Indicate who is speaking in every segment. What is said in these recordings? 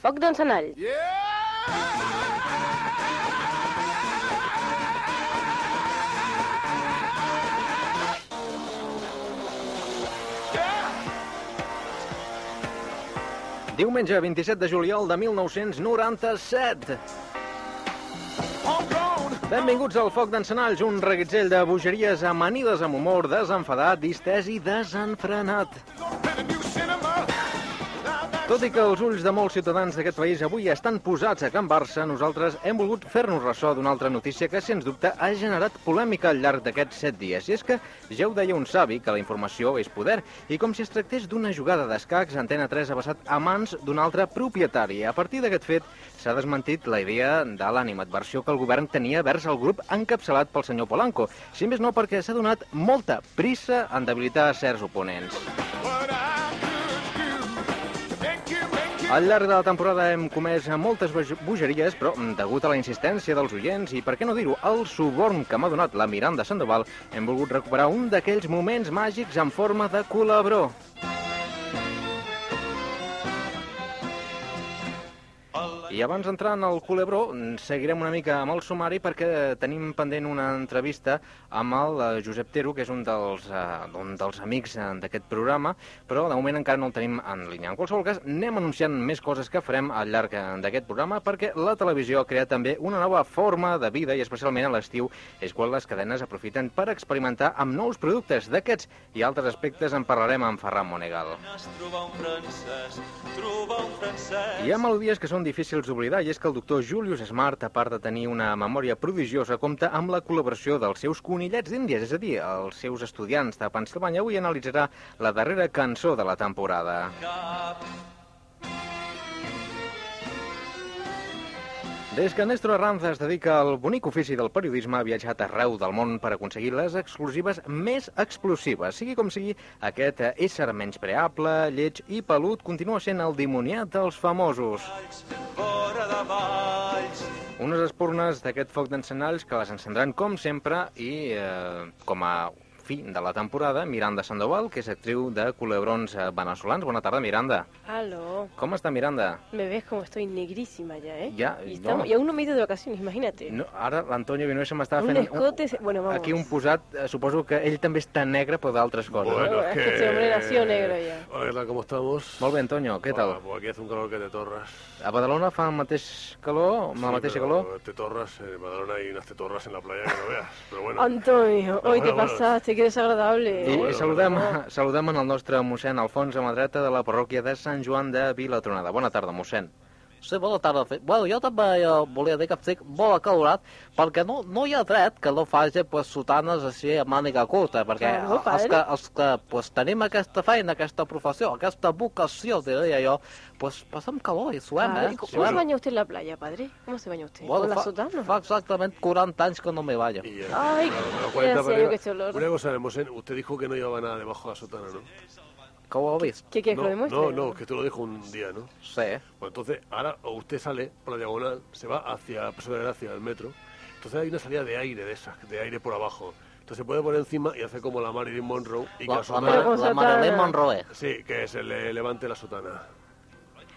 Speaker 1: Foc d'encenall.
Speaker 2: Diumenge 27 de juliol de 1997. Benvinguts al Foc d'Encenalls, un reguitzell de bogeries amanides amb humor, desenfadat, distès i desenfrenat. Tot i que els ulls de molts ciutadans d'aquest país avui estan posats a Can Barça, nosaltres hem volgut fer-nos ressò d'una altra notícia que, sens dubte, ha generat polèmica al llarg d'aquests set dies. I és que ja ho deia un savi, que la informació és poder, i com si es tractés d'una jugada d'escacs, Antena 3 ha passat a mans d'un altre propietari. A partir d'aquest fet, s'ha desmentit la idea de l'animadversió que el govern tenia vers el grup encapçalat pel senyor Polanco, si més no perquè s'ha donat molta prissa en debilitar certs oponents. Al llarg de la temporada hem comès moltes bogeries, però degut a la insistència dels oients i, per què no dir-ho, al suborn que m'ha donat la Miranda Sandoval, hem volgut recuperar un d'aquells moments màgics en forma de colabró. I abans d'entrar en el culebró, seguirem una mica amb el sumari perquè tenim pendent una entrevista amb el eh, Josep Tero, que és un dels, eh, un dels amics eh, d'aquest programa, però de moment encara no el tenim en línia. En qualsevol cas, anem anunciant més coses que farem al llarg d'aquest programa perquè la televisió ha creat també una nova forma de vida i especialment a l'estiu és quan les cadenes aprofiten per experimentar amb nous productes d'aquests i altres aspectes en parlarem amb Ferran Monegal.
Speaker 3: trobar un francès, trobar un francès.
Speaker 2: Hi ha melodies que són difícils d'oblidar i és que el doctor Julius Smart, a part de tenir una memòria prodigiosa, compta amb la col·laboració dels seus conillets d'Índies, és a dir, els seus estudiants de Pensilvània. Avui analitzarà la darrera cançó de la temporada. Des que Néstor Arranza es dedica al bonic ofici del periodisme, ha viatjat arreu del món per aconseguir les exclusives més explosives. Sigui com sigui, aquest ésser menyspreable, lleig i pelut continua sent el dimoniat dels famosos.
Speaker 3: Fora de valls,
Speaker 2: Unes espurnes d'aquest foc d'encenalls que les encendran com sempre i eh, com a fi de la temporada, Miranda Sandoval, que és actriu de Culebrons eh, venezolans. Bona tarda, Miranda.
Speaker 1: Aló.
Speaker 2: Com està, Miranda?
Speaker 1: Me ves como estoy negrísima ya, ¿eh?
Speaker 2: Ya,
Speaker 1: y,
Speaker 2: no.
Speaker 1: estamos- y aún no me he ido de vacaciones, imagínate.
Speaker 2: No, ara l'Antonio Vinuesa m'estava
Speaker 1: un
Speaker 2: fent...
Speaker 1: escote... se- Bueno, vamos.
Speaker 2: Aquí un posat, eh, suposo que ell també està negre, però d'altres coses.
Speaker 1: Bueno, es que este hombre nació negro ya.
Speaker 4: Hola. ¿Cómo estamos?
Speaker 2: Molt bé, Antonio, què tal?
Speaker 4: Hola, pues aquí hace un calor que te torras.
Speaker 2: A Badalona fa el mateix calor, amb la
Speaker 4: Sí,
Speaker 2: mateixa calor?
Speaker 4: Te torras, en Badalona hay unas tetorras en la playa que no veas. Pero bueno,
Speaker 1: Antonio, hoy te
Speaker 4: bueno, bueno.
Speaker 1: pasaste, qué desagradable.
Speaker 2: I,
Speaker 1: ¿eh?
Speaker 2: i saludem, saludem en el nostre mossèn Alfons Amadreta de la parròquia de Sant Joan de Vilatronada. Bona tarda, mossèn.
Speaker 5: Sí, bona tarda. Bueno, jo també eh, volia dir que estic molt acalorat perquè no, no hi ha dret que no faci pues, sotanes així a màniga curta, perquè
Speaker 1: Claro,
Speaker 5: els que, els que pues, tenim aquesta feina, aquesta professió, aquesta vocació, diria jo, pues, passem calor i suem,
Speaker 1: Padre,
Speaker 5: eh?
Speaker 1: ¿Cómo
Speaker 5: Suem.
Speaker 1: se baña usted en la playa, padre? ¿Cómo se baña usted?
Speaker 5: Bueno,
Speaker 1: ¿Con la
Speaker 5: fa,
Speaker 1: sotana?
Speaker 5: fa exactament 40 anys que no me baño.
Speaker 4: y, eh,
Speaker 1: Ay, yo que este olor.
Speaker 4: Una cosa, Mosén, usted dijo que no llevaba nada debajo de la sotana, ¿no?
Speaker 5: ¿Cómo ves?
Speaker 1: ¿Qué quieres que
Speaker 4: no,
Speaker 1: lo demuestre?
Speaker 4: no, no, que tú lo dijo un día, ¿no?
Speaker 5: Sí.
Speaker 4: Pues entonces, ahora o usted sale por la diagonal, se va hacia Paso de Gracia, el metro. Entonces hay una salida de aire de esas, de aire por abajo. Entonces se puede poner encima y hacer como la Marilyn Monroe y que
Speaker 5: La,
Speaker 4: la,
Speaker 5: la, la
Speaker 1: sotana.
Speaker 5: Marilyn Monroe.
Speaker 4: Sí, que se le levante la sotana.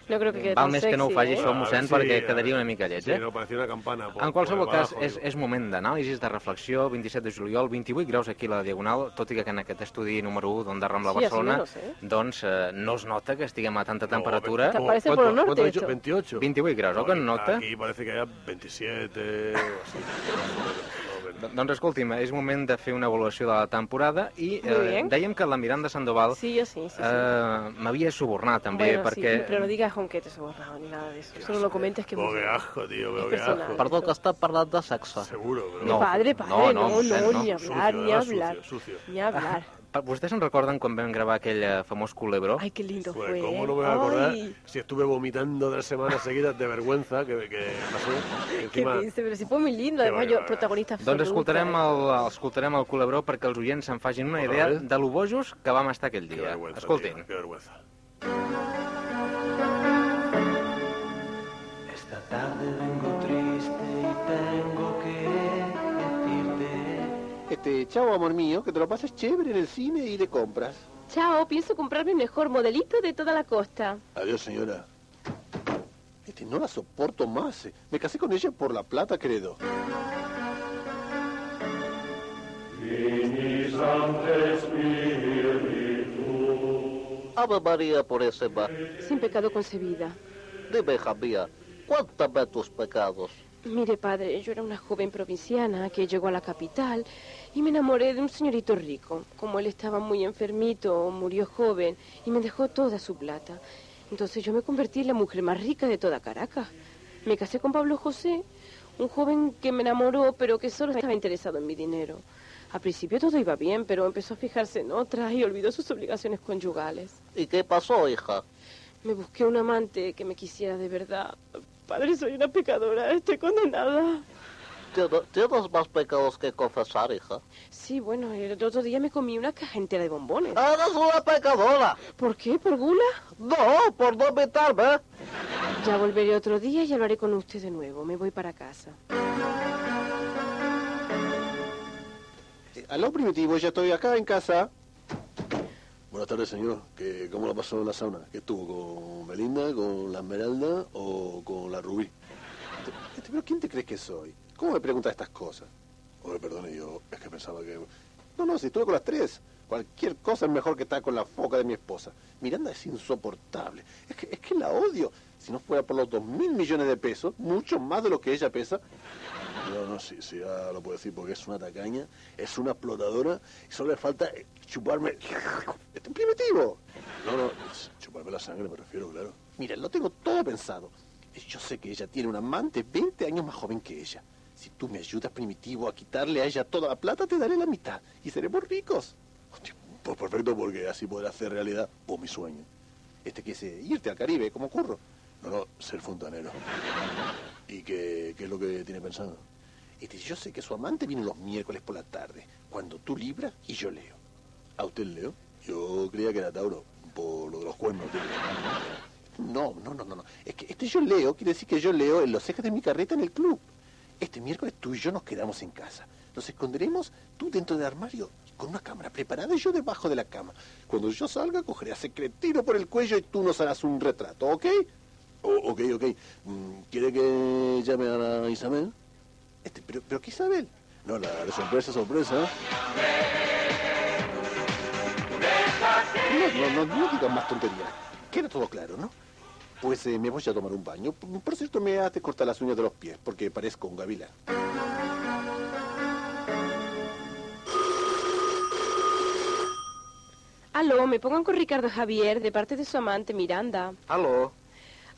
Speaker 1: No creo que quede
Speaker 2: Val
Speaker 1: tan
Speaker 2: més
Speaker 1: sexy,
Speaker 2: que no ho faci
Speaker 1: ¿eh?
Speaker 2: això,
Speaker 4: Ah,
Speaker 2: mossèn,
Speaker 4: sí,
Speaker 2: perquè
Speaker 4: eh,
Speaker 2: quedaria una mica lleig,
Speaker 4: Sí,
Speaker 2: eh?
Speaker 4: no, parecía una campana. por-
Speaker 2: En qualsevol
Speaker 4: por
Speaker 2: cas, és, és moment d'anàlisis, de reflexió, 27 de juliol, 28 graus aquí a la Diagonal, tot i que en aquest estudi número 1 d'Onda Rambla
Speaker 1: Sí,
Speaker 2: Barcelona,
Speaker 1: menos, ¿eh?
Speaker 2: doncs eh, no es nota que estiguem a tanta
Speaker 4: No,
Speaker 2: temperatura.
Speaker 1: Te
Speaker 4: ve-
Speaker 1: parece
Speaker 4: ¿cuánto-
Speaker 1: por el norte
Speaker 4: cuánto ha dicho?
Speaker 1: esto?
Speaker 4: 28.
Speaker 2: 28 graus, o que no nota?
Speaker 4: Aquí parece que haya 27 o así. No,
Speaker 2: Doncs escolti'm, és moment de fer una avaluació de la temporada i eh, dèiem que la Miranda Sandoval
Speaker 1: Sí, yo sí, sí, sí.
Speaker 2: eh, m'havia subornat també
Speaker 1: bueno,
Speaker 2: perquè...
Speaker 1: sí, pero no digas con que te sobornado ni nada de eso. Solo lo comentes que...
Speaker 4: Oh, qué asco, tío, qué
Speaker 1: personal.
Speaker 4: asco.
Speaker 5: Perdó, que està parlant de sexe.
Speaker 4: Seguro, pero...
Speaker 2: No.
Speaker 1: padre, padre,
Speaker 2: no,
Speaker 1: no,
Speaker 2: no,
Speaker 1: no,
Speaker 2: no,
Speaker 1: ni
Speaker 4: sucio,
Speaker 1: hablar, ni
Speaker 4: ¿verdad?
Speaker 1: hablar.
Speaker 4: Sucio, sucio.
Speaker 1: Ni hablar.
Speaker 2: Vostès se'n recorden quan vam gravar aquell eh, famós culebró?
Speaker 1: Ay, qué lindo
Speaker 4: Pues,
Speaker 1: fue.
Speaker 4: ¿Cómo
Speaker 1: ¿eh?
Speaker 4: no me voy a acordar
Speaker 1: Ay,
Speaker 4: si estuve vomitando tres semanas seguidas de vergüenza que, que pasó?
Speaker 1: qué
Speaker 4: Encima,
Speaker 1: triste, pero sí fue muy lindo.
Speaker 4: Qué
Speaker 1: Además, yo,
Speaker 4: barbaridad.
Speaker 1: protagonista
Speaker 2: Doncs
Speaker 1: absoluta.
Speaker 2: escoltarem el, escoltarem el culebró perquè els oients se'n facin una idea
Speaker 4: eh?
Speaker 2: de lo bojos que vam estar aquell
Speaker 4: qué
Speaker 2: dia. Escoltin.
Speaker 4: tío, qué vergüenza.
Speaker 3: Esta tarde vengo
Speaker 6: Este, chao amor mío, que te lo pases chévere en el cine y de compras.
Speaker 1: Chao, pienso comprarme el mejor modelito de toda la costa.
Speaker 6: Adiós, señora. Este, no la soporto más. eh. Me casé con ella por la plata, credo.
Speaker 5: Ave María Purísima,
Speaker 1: Sin pecado concebida.
Speaker 5: dime, hija mía, cuéntame tus pecados.
Speaker 1: Mire, padre, yo era una joven provinciana que llegó a la capital y me enamoré de un señorito rico. Como él estaba muy enfermito, murió joven y me dejó toda su plata. Entonces yo me convertí en la mujer más rica de toda Caracas. Me casé con Pablo José, un joven que me enamoró, pero que solo estaba interesado en mi dinero. Al principio todo iba bien, pero empezó a fijarse en otras y olvidó sus obligaciones conyugales.
Speaker 5: ¿Y qué pasó, hija?
Speaker 1: Me busqué un amante que me quisiera de verdad. Padre, soy una pecadora, estoy condenada.
Speaker 5: ¿Tienes más pecados que confesar, hija?
Speaker 1: Sí, bueno, el otro día me comí una caja entera de bombones.
Speaker 5: ¡Eres una pecadora!
Speaker 1: ¿Por qué? ¿Por gula?
Speaker 5: No, por no invitarme.
Speaker 1: Ya volveré otro día y hablaré con usted de nuevo. Me voy para casa.
Speaker 6: Eh, aló, primitivo, ya estoy acá en casa.
Speaker 7: Buenas tardes, señor. ¿Qué, ¿Cómo la pasó en la sauna? ¿Qué estuvo? ¿Con Belinda, con la Esmeralda o con la Rubí?
Speaker 6: Este, ¿Pero quién te crees que soy? ¿Cómo me preguntas estas cosas?
Speaker 7: Oye, perdone, yo es que pensaba que...
Speaker 6: No, no, si estuve con las tres. Cualquier cosa es mejor que estar con la foca de mi esposa. Miranda es insoportable. Es que, es que la odio. Si no fuera por los dos mil millones de pesos, mucho más de lo que ella pesa,
Speaker 7: No, no, sí, sí, ya lo puedo decir porque es una tacaña, es una explotadora y solo le falta eh, chuparme...
Speaker 6: este es primitivo.
Speaker 7: No, no, chuparme la sangre me refiero, claro.
Speaker 6: Mira, lo tengo todo pensado. Yo sé que ella tiene un amante 20 años más joven que ella. Si tú me ayudas, primitivo, a quitarle a ella toda la plata, te daré la mitad y seremos ricos.
Speaker 7: Pues perfecto porque así podré hacer realidad por mi sueño.
Speaker 6: Este que es eh, irte al Caribe, como curro.
Speaker 7: No, no, ser fontanero. ¿Y qué, qué es lo que tiene pensado?
Speaker 6: Este, yo sé que su amante viene los miércoles por la tarde, cuando tú libras y yo leo.
Speaker 7: ¿A usted leo? Yo creía que era Tauro, por lo de los cuernos.
Speaker 6: No, no, no, no, no. Es que este yo leo quiere decir que yo leo en los ejes de mi carreta en el club. Este miércoles tú y yo nos quedamos en casa. Nos esconderemos tú dentro del armario con una cámara preparada y yo debajo de la cama. Cuando yo salga, cogeré a secretino por el cuello y tú nos harás un retrato, ¿ok?
Speaker 7: Ok, ok. Mm, ¿Quiere que llame a Isabel?
Speaker 6: Este, pero, ¿qué Isabel?
Speaker 7: No, la sorpresa, sorpresa.
Speaker 6: No, no, no, no digas más tonterías. Queda todo claro, ¿no? Pues eh, me voy a tomar un baño. Por cierto, me hace cortar las uñas de los pies porque parezco un gavilán.
Speaker 1: Aló, me pongan con Ricardo Javier de parte de su amante Miranda.
Speaker 2: Aló.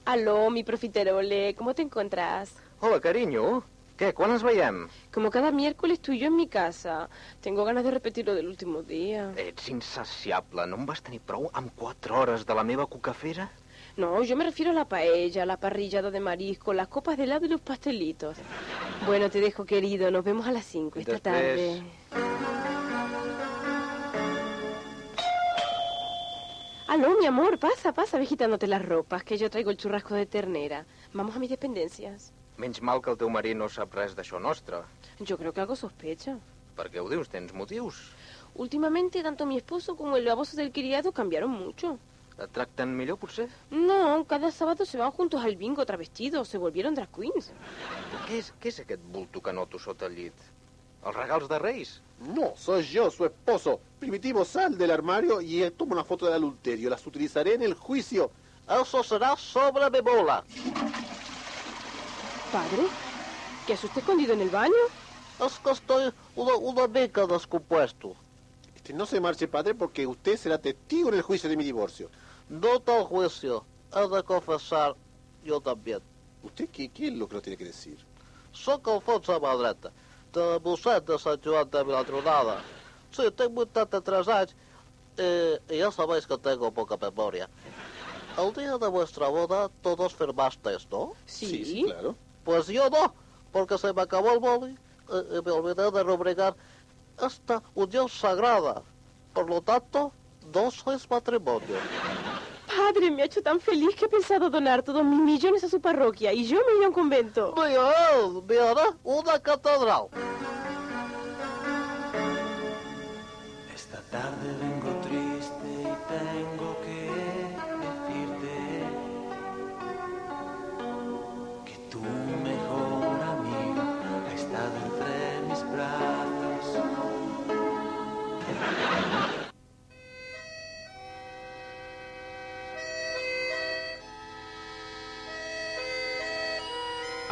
Speaker 1: Aló, mi profiterole, ¿cómo te encuentras?
Speaker 2: Hola, carinyo. Què, quan ens veiem?
Speaker 1: Como cada miércoles tú y yo en mi casa. Tengo ganas de repetir lo del último día.
Speaker 2: Ets insaciable. No em vas tenir prou amb quatre hores de la meva cucafera?
Speaker 1: No, yo me refiero a la paella, la parrillada de marisco, las copas de helado y los pastelitos. Bueno, te dejo, querido. Nos vemos a las 5 esta tarde. Aló, mi amor, pasa, pasa, ve quitándote las ropas, que yo traigo el churrasco de ternera. Vamos a mis dependencias.
Speaker 2: Menys mal que el teu marit no sap res d'això nostre.
Speaker 1: Yo creo que algo sospecha.
Speaker 2: Per què ho dius? Tens motius?
Speaker 1: Últimamente, tanto mi esposo como el baboso del criado cambiaron mucho.
Speaker 2: Et tracten millor, potser?
Speaker 1: No, cada sábado se van juntos al bingo travestidos, se volvieron drag queens.
Speaker 2: Què és, què és aquest bulto que noto sota el llit? Els regals de Reis?
Speaker 6: No, soy yo, su esposo. Primitivo, sal del armario y eh, toma una foto del adulterio. Las utilizaré en el juicio.
Speaker 5: Eso será sobre mi bola.
Speaker 1: Padre, ¿qué hace usted escondido en el baño?
Speaker 5: Es que estoy una, una mica descompuesto.
Speaker 6: Este, no se marche, padre, porque usted será testigo en el juicio de mi divorcio.
Speaker 5: No tal juicio. He de confessar jo també.
Speaker 6: ¿Usted qué, qué es lo que nos tiene que decir?
Speaker 5: Sóc Alfons a mà dreta, de mossèn de Sant Joan de Vilatronada. Sí, tinc 83 anys eh, y ya sabéis que tengo poca memoria. El día de vuestra boda todos firmasteis, ¿no?
Speaker 1: Sí.
Speaker 6: claro.
Speaker 5: Pues yo no, porque se me acabó el boli eh, y me olvidé de rubricar esta unión sagrada. Por lo tanto, no sois matrimonio.
Speaker 1: Padre, me ha hecho tan feliz que he pensado donar todos mis millones a su parroquia y yo me iré a un convento.
Speaker 5: Me hará una catedral.
Speaker 3: Esta tarde vengo triste y tengo que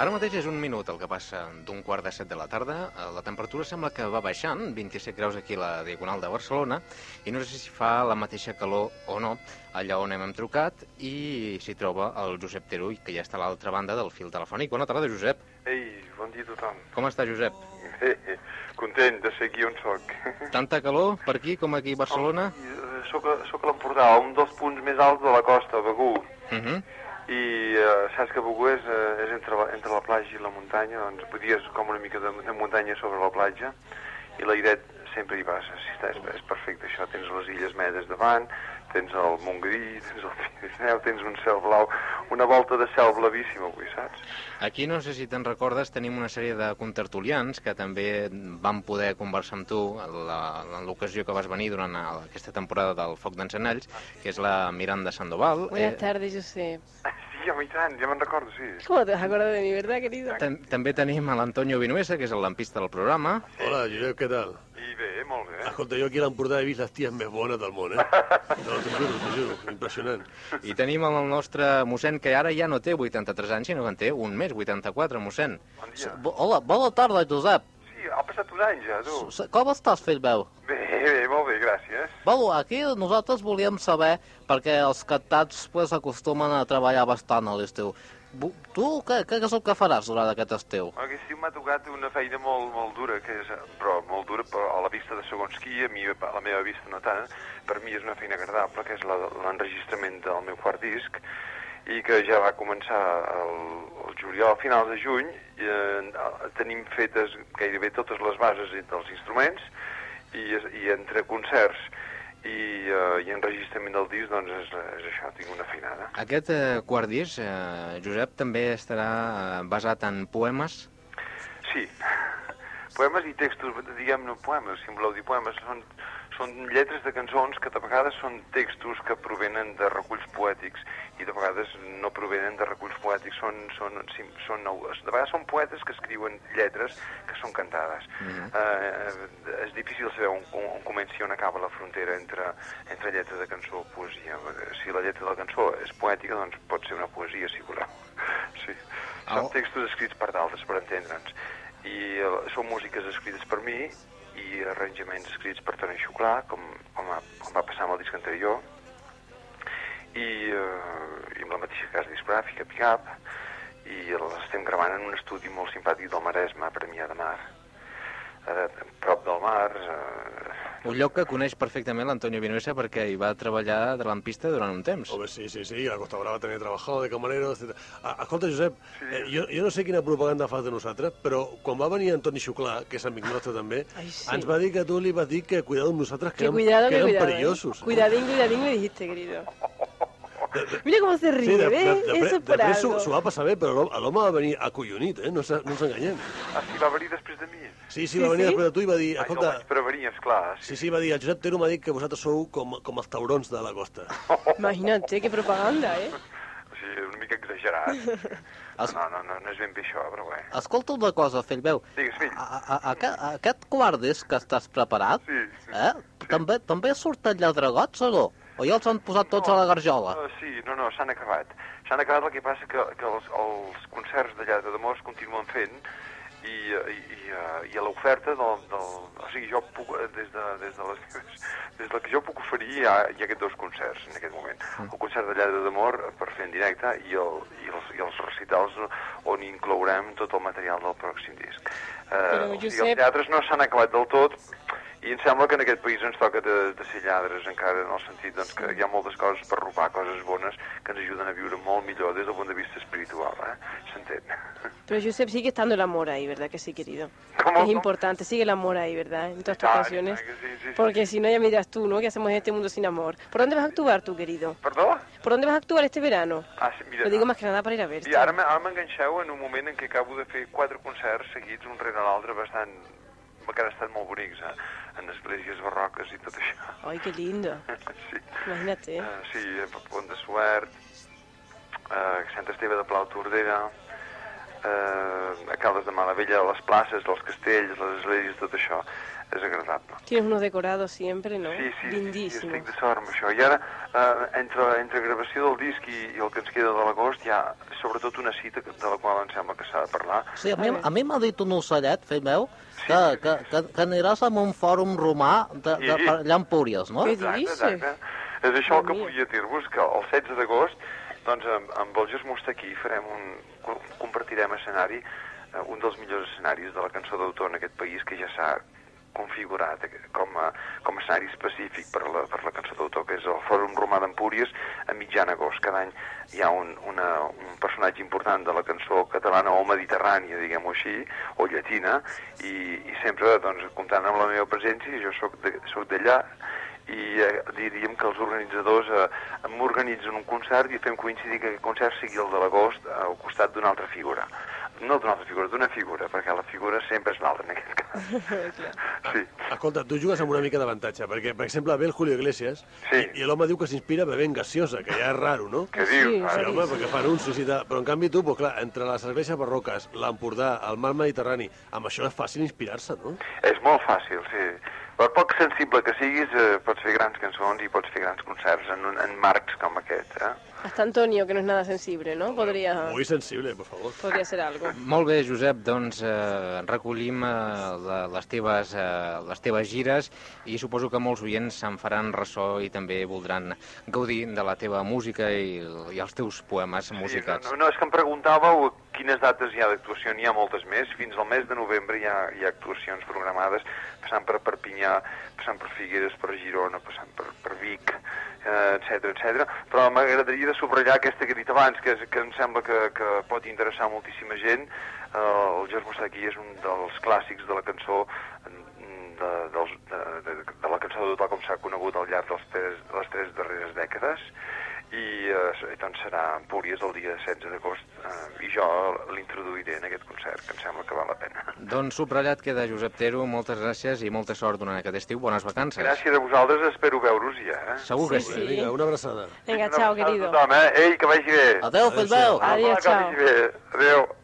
Speaker 2: Ara mateix és un minut el que passa d'un quart de set de la tarda. Eh, La temperatura sembla que va baixant, 27 graus aquí a la Diagonal de Barcelona, i no sé si fa la mateixa calor o no allà on hem trucat, i s'hi troba el Josep Terull, que ja està a l'altra banda del fil telefònic. Bona tarda, Josep.
Speaker 8: Ei, bon dia a tothom.
Speaker 2: Com està, Josep?
Speaker 8: Eh, eh, content de ser aquí on soc.
Speaker 2: Tanta calor per aquí com aquí a Barcelona?
Speaker 8: I, eh, Soc, soc a l'Empordà, un dels punts més alts de la costa, Begú.
Speaker 2: Uh -huh.
Speaker 8: I eh, saps que Begú és, eh, és entre, la, entre la platja i la muntanya, doncs és com una mica de, de muntanya sobre la platja, i l'airet sempre hi està, és, és perfecte això, tens les Illes Medes davant, tens el Montgrí, tens el Pirineu, tens un cel blau, una volta de cel blavíssim avui, saps?
Speaker 2: Aquí, no sé si te'n recordes, tenim una sèrie de contertulians que també van poder conversar amb tu en l'ocasió que vas venir durant aquesta temporada del Foc d'Encenalls, que és la Miranda Sandoval.
Speaker 1: Buenas tardes, Josep.
Speaker 8: Sí, home, i tant, ja me'n recordo, sí.
Speaker 1: ¿Cómo te has acordado de mí, verdad, querido?
Speaker 2: Tam també tenim a l'Antonio Vinuesa, que és el lampista del programa.
Speaker 4: Hola, Josep, què tal?
Speaker 8: I bé, molt bé.
Speaker 4: Escolta, jo aquí a l'Empordà he vist les ties més bones del món, eh? No, t'ho juro, t'ho juro, impressionant.
Speaker 2: I tenim el nostre mossèn, que ara ja no té 83 anys, sinó que en té un més, 84, mossèn.
Speaker 8: Bon dia.
Speaker 5: Hola, bona tarda, Josep.
Speaker 8: Ha passat un any ja, tu.
Speaker 5: S- Com estàs, fill meu?
Speaker 8: Bé, bé, molt bé, gràcies.
Speaker 5: Bueno, aquí nosaltres volíem saber, perquè els cantants pues, acostumen a treballar bastant a l'estiu. Tu què, què és el que faràs durant aquest estiu?
Speaker 8: Aquest estiu m'ha tocat una feina molt, molt dura, que és, però molt dura però a la vista de segons qui, a mi, a la meva vista no tant, per mi és una feina agradable, que és l'enregistrament del meu quart disc, i que ja va començar el, el juliol, a finals de juny, eh, tenim fetes gairebé totes les bases dels instruments, i, i entre concerts i, eh, i enregistrament del disc, doncs és, és això, tinc una feinada.
Speaker 2: Aquest eh, quart disc, eh, Josep, també estarà eh, basat en poemes.
Speaker 8: Sí, poemes i textos, diguem-ne poemes, si em voleu dir poemes, són, són lletres de cançons que de vegades són textos que provenen de reculls poètics i de vegades no provenen de reculls poètics, són, són, sí, són nou, de vegades són poetes que escriuen lletres que són cantades. eh, és difícil saber on, on, on comença i on acaba la frontera entre, entre lletra de cançó o poesia. Si la lletra de la cançó és poètica, doncs pot ser una poesia, si voleu. Sí. Són
Speaker 2: Au.
Speaker 8: textos escrits per d'altres, per entendre'ns. I eh, són músiques escrites per mi i arranjaments escrits per Toni Xuclà, com, com, va, com va passar amb el disc anterior, i, eh, i amb la mateixa casa discogràfica, Picap, i l'estem gravant en un estudi molt simpàtic del Maresme, a Premià de Mar, eh, prop del mar, eh,
Speaker 2: Un lloc que coneix perfectament l'Antonio Vinuesa perquè hi va treballar de lampista durant un temps.
Speaker 4: Home, sí, sí, sí, a la Costa Brava també he trabajado de camarero, etc. Escolta, Josep, eh, jo, jo no sé quina propaganda fas de nosaltres, però quan va venir Antoni Xuclà, que és amic nostre també,
Speaker 1: Ai, sí.
Speaker 4: ens va dir que tu li vas dir que cuidado amb nosaltres, que,
Speaker 1: Que
Speaker 4: érem,
Speaker 1: cuidado,
Speaker 4: que
Speaker 1: que
Speaker 4: érem
Speaker 1: cuidado. ¿eh?
Speaker 4: perillosos.
Speaker 1: Cuidadín, cuidadín me dijiste, querido. Mira cómo se ríe,
Speaker 4: Sí, de, de, de,
Speaker 1: Eso es por
Speaker 4: després s'ho
Speaker 1: algo.
Speaker 4: s'ho va passar bé, però l'home- va venir acollonit, eh? No, no ens enganyem.
Speaker 8: ah, sí, va venir després de mi.
Speaker 4: Sí, sí,
Speaker 1: Sí,
Speaker 4: va venir
Speaker 1: sí?
Speaker 4: després de tu i va dir,
Speaker 8: Ai, no
Speaker 4: escolta,
Speaker 8: vaig prevenir, esclar.
Speaker 4: sí, sí, va dir, el Josep Tero m'ha dit que vosaltres sou com, com els taurons de la costa.
Speaker 1: Imagínate, qué propaganda, ¿eh?
Speaker 8: O sigui, una mica exagerat. No, no, no, no és ben bé això, però bé.
Speaker 5: Escolta una cosa, fill meu.
Speaker 8: Digues, fill.
Speaker 5: A, a, a, aquest- a aquest quart disc que estàs preparat,
Speaker 8: Sí.
Speaker 5: eh? També, també surten lladregots o no? O ja els han posat tots a la garjola?
Speaker 8: Uh, sí, no, no, s'han acabat. S'han acabat, el que passa que, que els, els concerts de Lladre de Mors continuen fent i, i, i, eh, i a l'oferta del, del... O sigui, jo puc, eh, des de, des de les meves, des del que jo puc oferir hi ha, hi ha aquests dos concerts en aquest moment. El concert de Lladre d'Amor per fer en directe i, el, i, els, i els recitals on inclourem tot el material del pròxim disc. Eh,
Speaker 1: Però,
Speaker 8: o sigui,
Speaker 1: Josep-
Speaker 8: els teatres no s'han acabat del tot i em sembla que en aquest país ens toca de, de ser lladres encara en el sentit doncs, que hi ha moltes coses per robar, coses bones que ens ajuden a viure molt millor des del punt de vista espiritual, eh? s'entén?
Speaker 1: Pero Josep, sigue estando el amor ahí, ¿verdad que sí, querido?
Speaker 8: ¿Cómo,
Speaker 1: Es
Speaker 8: cómo?
Speaker 1: importante, sigue el amor ahí, ¿verdad? En todas tus
Speaker 8: Ah,
Speaker 1: canciones.
Speaker 8: sí, sí, sí.
Speaker 1: Porque si no, ya me dirás tú, ¿no? Que hacemos en este mundo sin amor. ¿Por dónde vas a actuar tú, querido?
Speaker 8: Perdó?
Speaker 1: ¿Por dónde vas a actuar este verano?
Speaker 8: Ah, sí, mira,
Speaker 1: Lo digo más que nada para ir a verte.
Speaker 8: I ara, m'enganxeu en un moment en què acabo de fer quatre concerts seguits un rere l'altre bastant que han estat molt bonics eh? en esglésies barroques i tot això.
Speaker 1: Ay, qué lindo.
Speaker 8: sí.
Speaker 1: Imagínate.
Speaker 8: Uh, sí, a Pont de Suert, uh, Sant Esteve de Plau Tordera, uh, a Caldes de Malavella, les places, els castells, les esglésies, tot això. És agradable.
Speaker 1: Tienes unos decorados siempre, ¿no?
Speaker 8: Sí, sí, sí,
Speaker 1: Lindísimos.
Speaker 8: estic de sort amb això. I ara, eh, entre, entre gravació del disc i, i el que ens queda de l'agost, hi ha sobretot una cita que- de la qual em sembla que s'ha de parlar.
Speaker 5: Sí, a mi, a mi m'ha dit un ocellet, fill meu, que, que, que, que aniràs a un fòrum romà de, de,
Speaker 8: Sí.
Speaker 5: a Empúries, no?
Speaker 1: Què
Speaker 8: Exacte,
Speaker 1: dices?
Speaker 8: exacte. És això el que volia dir-vos, que el 16 d'agost, doncs, amb, amb el Just Mustaquí farem un, co- compartirem escenari, eh, un dels millors escenaris de la cançó d'autor en aquest país, que ja s'ha configurat com a, com a escenari específic per la, per la cançó d'autor, que és el Fòrum Romà d'Empúries, a mitjan agost. Cada any hi ha un, una, un personatge important de la cançó catalana o mediterrània, diguem-ho així, o llatina, i, i sempre doncs, comptant amb la meva presència, jo soc d'allà, i eh, diríem que els organitzadors eh, m'organitzen un concert i fem coincidir que aquest concert sigui el de l'agost eh, al costat d'una altra figura. No d'una altra figura, d'una figura, perquè la figura sempre és l'altra en aquest cas. Sí.
Speaker 4: Escolta, tu jugues amb una mica d'avantatge, perquè, per exemple, ve el Julio Iglesias
Speaker 8: Sí.
Speaker 4: i, i l'home diu que s'inspira bevent gaseosa, que ja és raro, no?
Speaker 8: Què
Speaker 1: Sí,
Speaker 8: dius?
Speaker 1: sí.
Speaker 4: Sí, home, perquè fa anuncis i tal. Però en canvi tu, pues, clar, entre les cerveses barroques, l'Empordà, el mar Mediterrani, amb això és fàcil inspirar-se, no?
Speaker 8: És molt fàcil, sí. Per poc sensible que siguis, eh, pots fer grans cançons i pots fer grans concerts en, un- en marcs com aquest, eh?
Speaker 1: Hasta Antonio, que no es nada sensible, ¿no? Podría,
Speaker 4: Muy sensible, por favor.
Speaker 1: podría ser algo.
Speaker 2: Molt bé, Josep, doncs eh, recollim eh, la, les, teves, eh, les teves gires i suposo que molts oients se'n faran ressò i també voldran gaudir de la teva música i, i els teus poemes musicats.
Speaker 8: Sí, no, no, és que em preguntàveu quines dates hi ha d'actuació. N'hi ha moltes més. Fins al mes de novembre hi ha, hi ha actuacions programades, passant per Perpinyà, passant per Figueres, per Girona, passant per, per Vic, eh, etc etc. Però m'agradaria de subratllar aquesta que he dit abans, que, és, que em sembla que, que pot interessar moltíssima gent. Eh, el George Mustaki és un dels clàssics de la cançó de, dels, de, de, de la cançó de tot com s'ha conegut al llarg dels tres, de les tres darreres dècades i eh, doncs serà a Empúries el dia 16 d'agost eh, i jo l'introduiré en aquest concert, que em sembla que val la pena.
Speaker 2: Doncs subratllat queda Josep Tero, moltes gràcies i molta sort durant aquest estiu. Bones vacances.
Speaker 8: Gràcies a vosaltres, espero veure-us ja. Eh?
Speaker 2: Segur que
Speaker 1: Sí,
Speaker 2: sí.
Speaker 4: Vinga, una abraçada.
Speaker 1: Venga,
Speaker 8: Una
Speaker 1: chao,
Speaker 8: abraçada a
Speaker 1: querido.
Speaker 8: Tothom, eh? Ei, que vagi bé.
Speaker 5: Adéu, fill meu.
Speaker 1: Adiós,
Speaker 8: que
Speaker 1: chao.
Speaker 8: vagi bé. Adéu.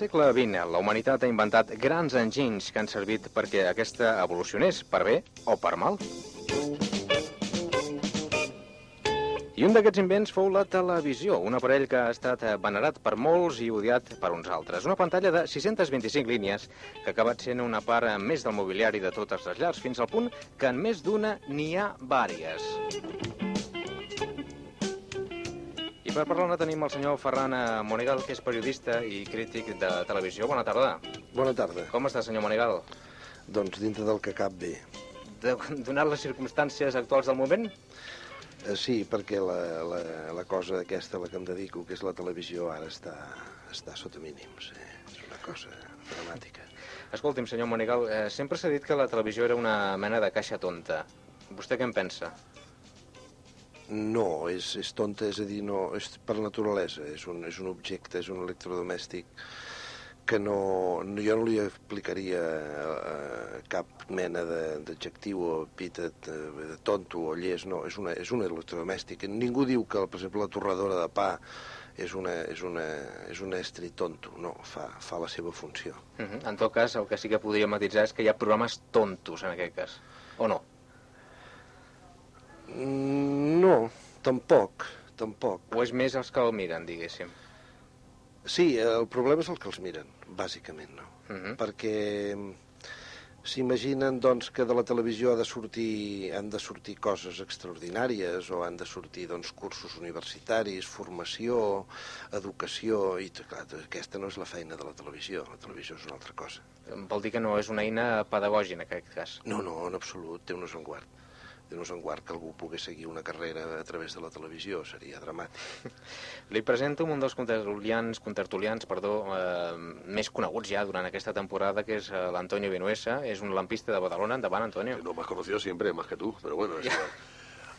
Speaker 2: Segle XX, la humanitat ha inventat grans enginys que han servit perquè aquesta evolucionés, per bé o per mal. I un d'aquests invents fou la televisió, un aparell que ha estat venerat per molts i odiat per uns altres. Una pantalla de 625 línies que ha acabat sent una part més del mobiliari de totes les llars, fins al punt que en més d'una n'hi ha vàries. I per parlar-ne tenim el senyor Ferran eh, Monegal, que és periodista i crític de televisió. Bona tarda.
Speaker 7: Bona tarda.
Speaker 2: Com està, senyor Monegal?
Speaker 7: Doncs dintre del que cap bé.
Speaker 2: De, donat les circumstàncies actuals del moment?
Speaker 7: Eh, sí, perquè la, la, la cosa aquesta a la que em dedico, que és la televisió, ara està, està sota mínims. Eh? És una cosa dramàtica.
Speaker 2: Escolti'm, senyor Monegal, eh, sempre s'ha dit que la televisió era una mena de caixa tonta. Vostè què en pensa?
Speaker 7: No, és, és tonta, és a dir, no, és per naturalesa, és un, és un objecte, és un electrodomèstic que no, no, jo no li aplicaria eh, cap mena de- d'adjectiu o epítet eh, de tonto o llest, no, és, una, és un electrodomèstic. Ningú diu que, per exemple, la torradora de pa és, una, és, una, és un estri tonto, no, fa, fa la seva funció.
Speaker 2: Uh -huh. En tot cas, el que sí que podria matitzar és que hi ha programes tontos, en aquest cas. O no?
Speaker 7: Mm, No, tampoc, tampoc.
Speaker 2: O és més els que el miren, diguéssim.
Speaker 7: Sí, el problema és el que els miren, bàsicament, no?
Speaker 2: Uh -huh.
Speaker 7: Perquè mm, s'imaginen doncs, que de la televisió ha de sortir, han de sortir coses extraordinàries o han de sortir doncs, cursos universitaris, formació, educació, i clar, aquesta no és la feina de la televisió, la televisió és una altra cosa.
Speaker 2: Vol dir que no és una eina pedagògica, en aquest cas.
Speaker 7: No, no, en absolut, té un esguard. Té un esguard que algú pogués seguir una carrera a través de la televisió, seria dramàtic.
Speaker 2: Li presento un dels contertulians, contertulians perdó, eh, més coneguts ja durant aquesta temporada, que és eh, l'Antonio Vinuesa. És un lampista de Badalona. Endavant, Antonio.
Speaker 9: No más conocido siempre, más que tú, pero bueno, es igual.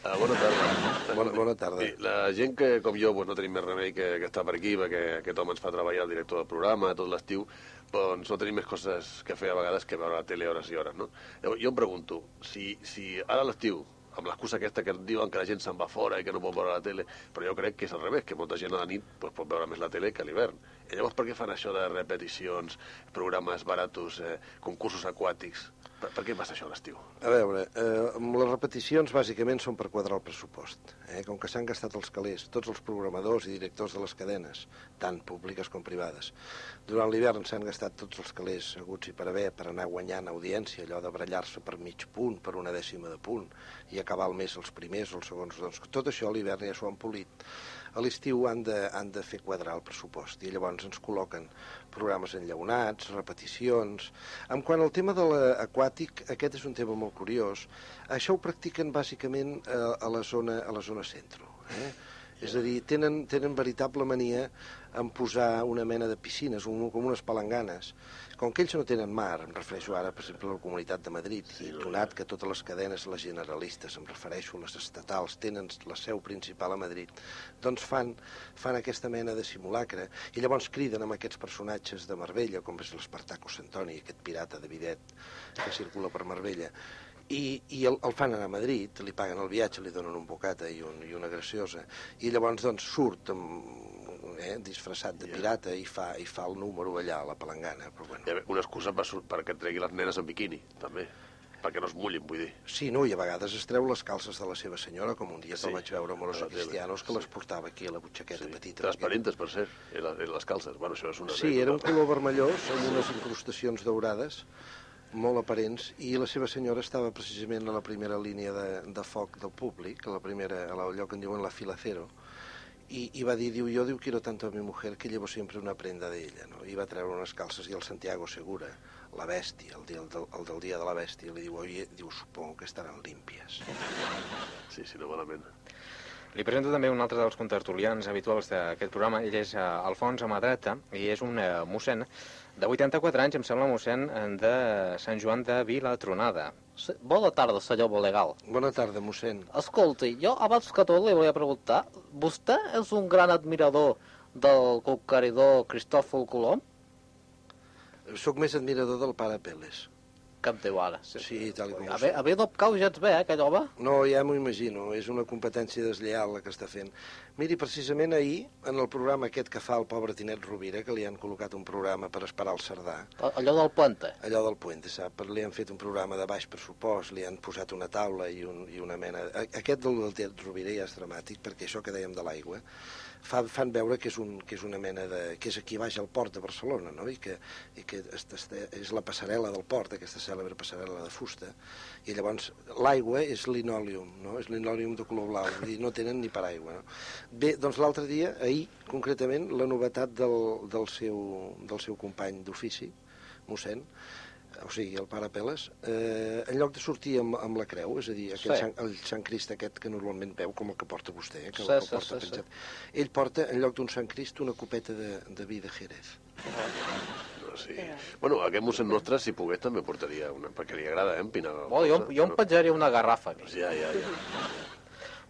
Speaker 9: Uh, bona tarda.
Speaker 7: Bona, bona tarda.
Speaker 9: Sí, la gent que, com jo, pues, no tenim més remei que, que estar per aquí, perquè aquest home ens fa treballar el director del programa tot l'estiu, doncs no tenim més coses que fer a vegades que veure la tele hores i hores, no? Llavors, jo em pregunto, si, si ara a l'estiu, amb l'excusa aquesta que diuen que la gent se'n va fora i que no pot veure la tele, però jo crec que és al revés, que molta gent a la nit pues, pot veure més la tele que a l'hivern. I llavors per què fan això de repeticions, programes baratos, eh, concursos aquàtics? Per, per què passa això a l'estiu?
Speaker 7: A veure, eh, les repeticions bàsicament són per quadrar el pressupost. Eh? Com que s'han gastat els calés, tots els programadors i directors de les cadenes, tant públiques com privades. Durant l'hivern s'han gastat tots els calés aguts i per haver per anar guanyant audiència, allò de barallar-se per mig punt, per una dècima de punt, i acabar el mes els primers o els segons. Doncs tot això a l'hivern ja s'ho han polit. A l'estiu han, de, han de fer quadrar el pressupost i llavors ens col·loquen programes enllaunats, repeticions... En quant al tema de l'aquàtic, aquest és un tema molt curiós. Això ho practiquen bàsicament a, a, la, zona, a la zona centro. Eh? És a dir, tenen, tenen veritable mania en posar una mena de piscines, un, com unes palanganes. Com que ells no tenen mar, em refereixo ara, per exemple, a la Comunitat de Madrid, sí, i donat que totes les cadenes, les generalistes, em refereixo a les estatals, tenen la seu principal a Madrid, doncs fan, fan aquesta mena de simulacre. I llavors criden amb aquests personatges de Marbella, com és l'Espartaco Santoni, aquest pirata de bidet que circula per Marbella, i, i el, el fan anar a Madrid, li paguen el viatge, li donen un bocata i, un, i una graciosa, i llavors doncs surt amb, eh, disfressat de pirata i fa, i fa el número allà a la palangana. Però bueno.
Speaker 9: Hi ha una excusa per, perquè tregui les nenes en biquini, també. Perquè no es mullin, vull dir.
Speaker 7: Sí, no, i a vegades es treu les calces de la seva senyora, com un dia
Speaker 9: Sí,
Speaker 7: te'l vaig veure amb
Speaker 9: a
Speaker 7: els
Speaker 9: la tele,
Speaker 7: cristianos, que
Speaker 9: sí.
Speaker 7: les portava aquí a la butxaqueta
Speaker 9: Sí.
Speaker 7: petita.
Speaker 9: Transparentes, per cert, eren, eren les calces. Bueno, això és una...
Speaker 7: Sí, era un color vermellós amb unes incrustacions daurades molt aparents i la seva senyora estava precisament a la primera línia de, de foc del públic, a la primera, a allò que en diuen la fila cero, i, i va dir, diu, yo diu, quiero tanto a mi mujer que llevo siempre una prenda de ella, no? I va treure unes calces i el Santiago Segura, la bèstia, el, dia, el, del, el del dia de la bèstia, li diu, oye, diu, supongo que estaran límpies.
Speaker 9: Sí, sí, no malament.
Speaker 2: Li presento també un altre dels contertulians habituals d'aquest programa. Ell és uh, Alfons Amadreta i és un uh, mossèn de 84 anys, em sembla, mossèn eh, de Sant Joan de Vilatronada.
Speaker 5: Sí, bona tarda, senyor Bolegal.
Speaker 7: Bona tarda, mossèn.
Speaker 5: Escolti, jo abans que tot li volia preguntar, vostè és un gran admirador del conqueridor Cristòfol Colom?
Speaker 7: Soc més admirador del pare Peles.
Speaker 5: Diu ara?
Speaker 7: Sí, tal i com
Speaker 5: A
Speaker 7: ho
Speaker 5: mi,
Speaker 7: sé.
Speaker 5: a mi no em cau gens bé, eh, aquell home?
Speaker 7: No, ja m'ho imagino, és una competència deslleial la que està fent. Miri, precisament ahir, en el programa aquest que fa el pobre Tinet Rovira, que li han col·locat un programa per esperar el Cerdà,
Speaker 5: Allò del puente.
Speaker 7: allò del Puente, sap? Li han fet un programa de baix pressupost, li han posat una taula i, un, i una mena... Aquest del, del Tinet Rovira ja és dramàtic, perquè això que dèiem de l'aigua, fa, fan veure que és, un, que és una mena de... que és aquí baix al port de Barcelona, no? I que, i que est- és la passarel·la del port, aquesta cèlebre passarel·la de fusta, i llavors l'aigua és linòleum, no? És linòleum de color blau, dir, no tenen ni paraigua, no? Bé, doncs l'altre dia, ahir, concretament, la novetat del, del, seu, del seu company d'ofici, mossèn, o sigui, el pare Peles, eh, en lloc de sortir amb, amb la creu, és a dir, aquell
Speaker 5: Sí.
Speaker 7: sant, el Sant Crist aquest que normalment veu, com el que porta vostè, eh, que,
Speaker 5: Sí,
Speaker 7: el,
Speaker 5: sí,
Speaker 7: que porta
Speaker 5: sí, sí.
Speaker 7: penjat, ell porta, en lloc d'un Sant Crist, una copeta de, de vi de Jerez.
Speaker 9: No, sí. Bueno, aquest mossèn nostre, si pogués, també portaria una... Perquè li agrada, eh, empinar...
Speaker 5: Bueno, jo, jo em penjaria una garrafa aquí.
Speaker 9: Pues ja, ja, ja.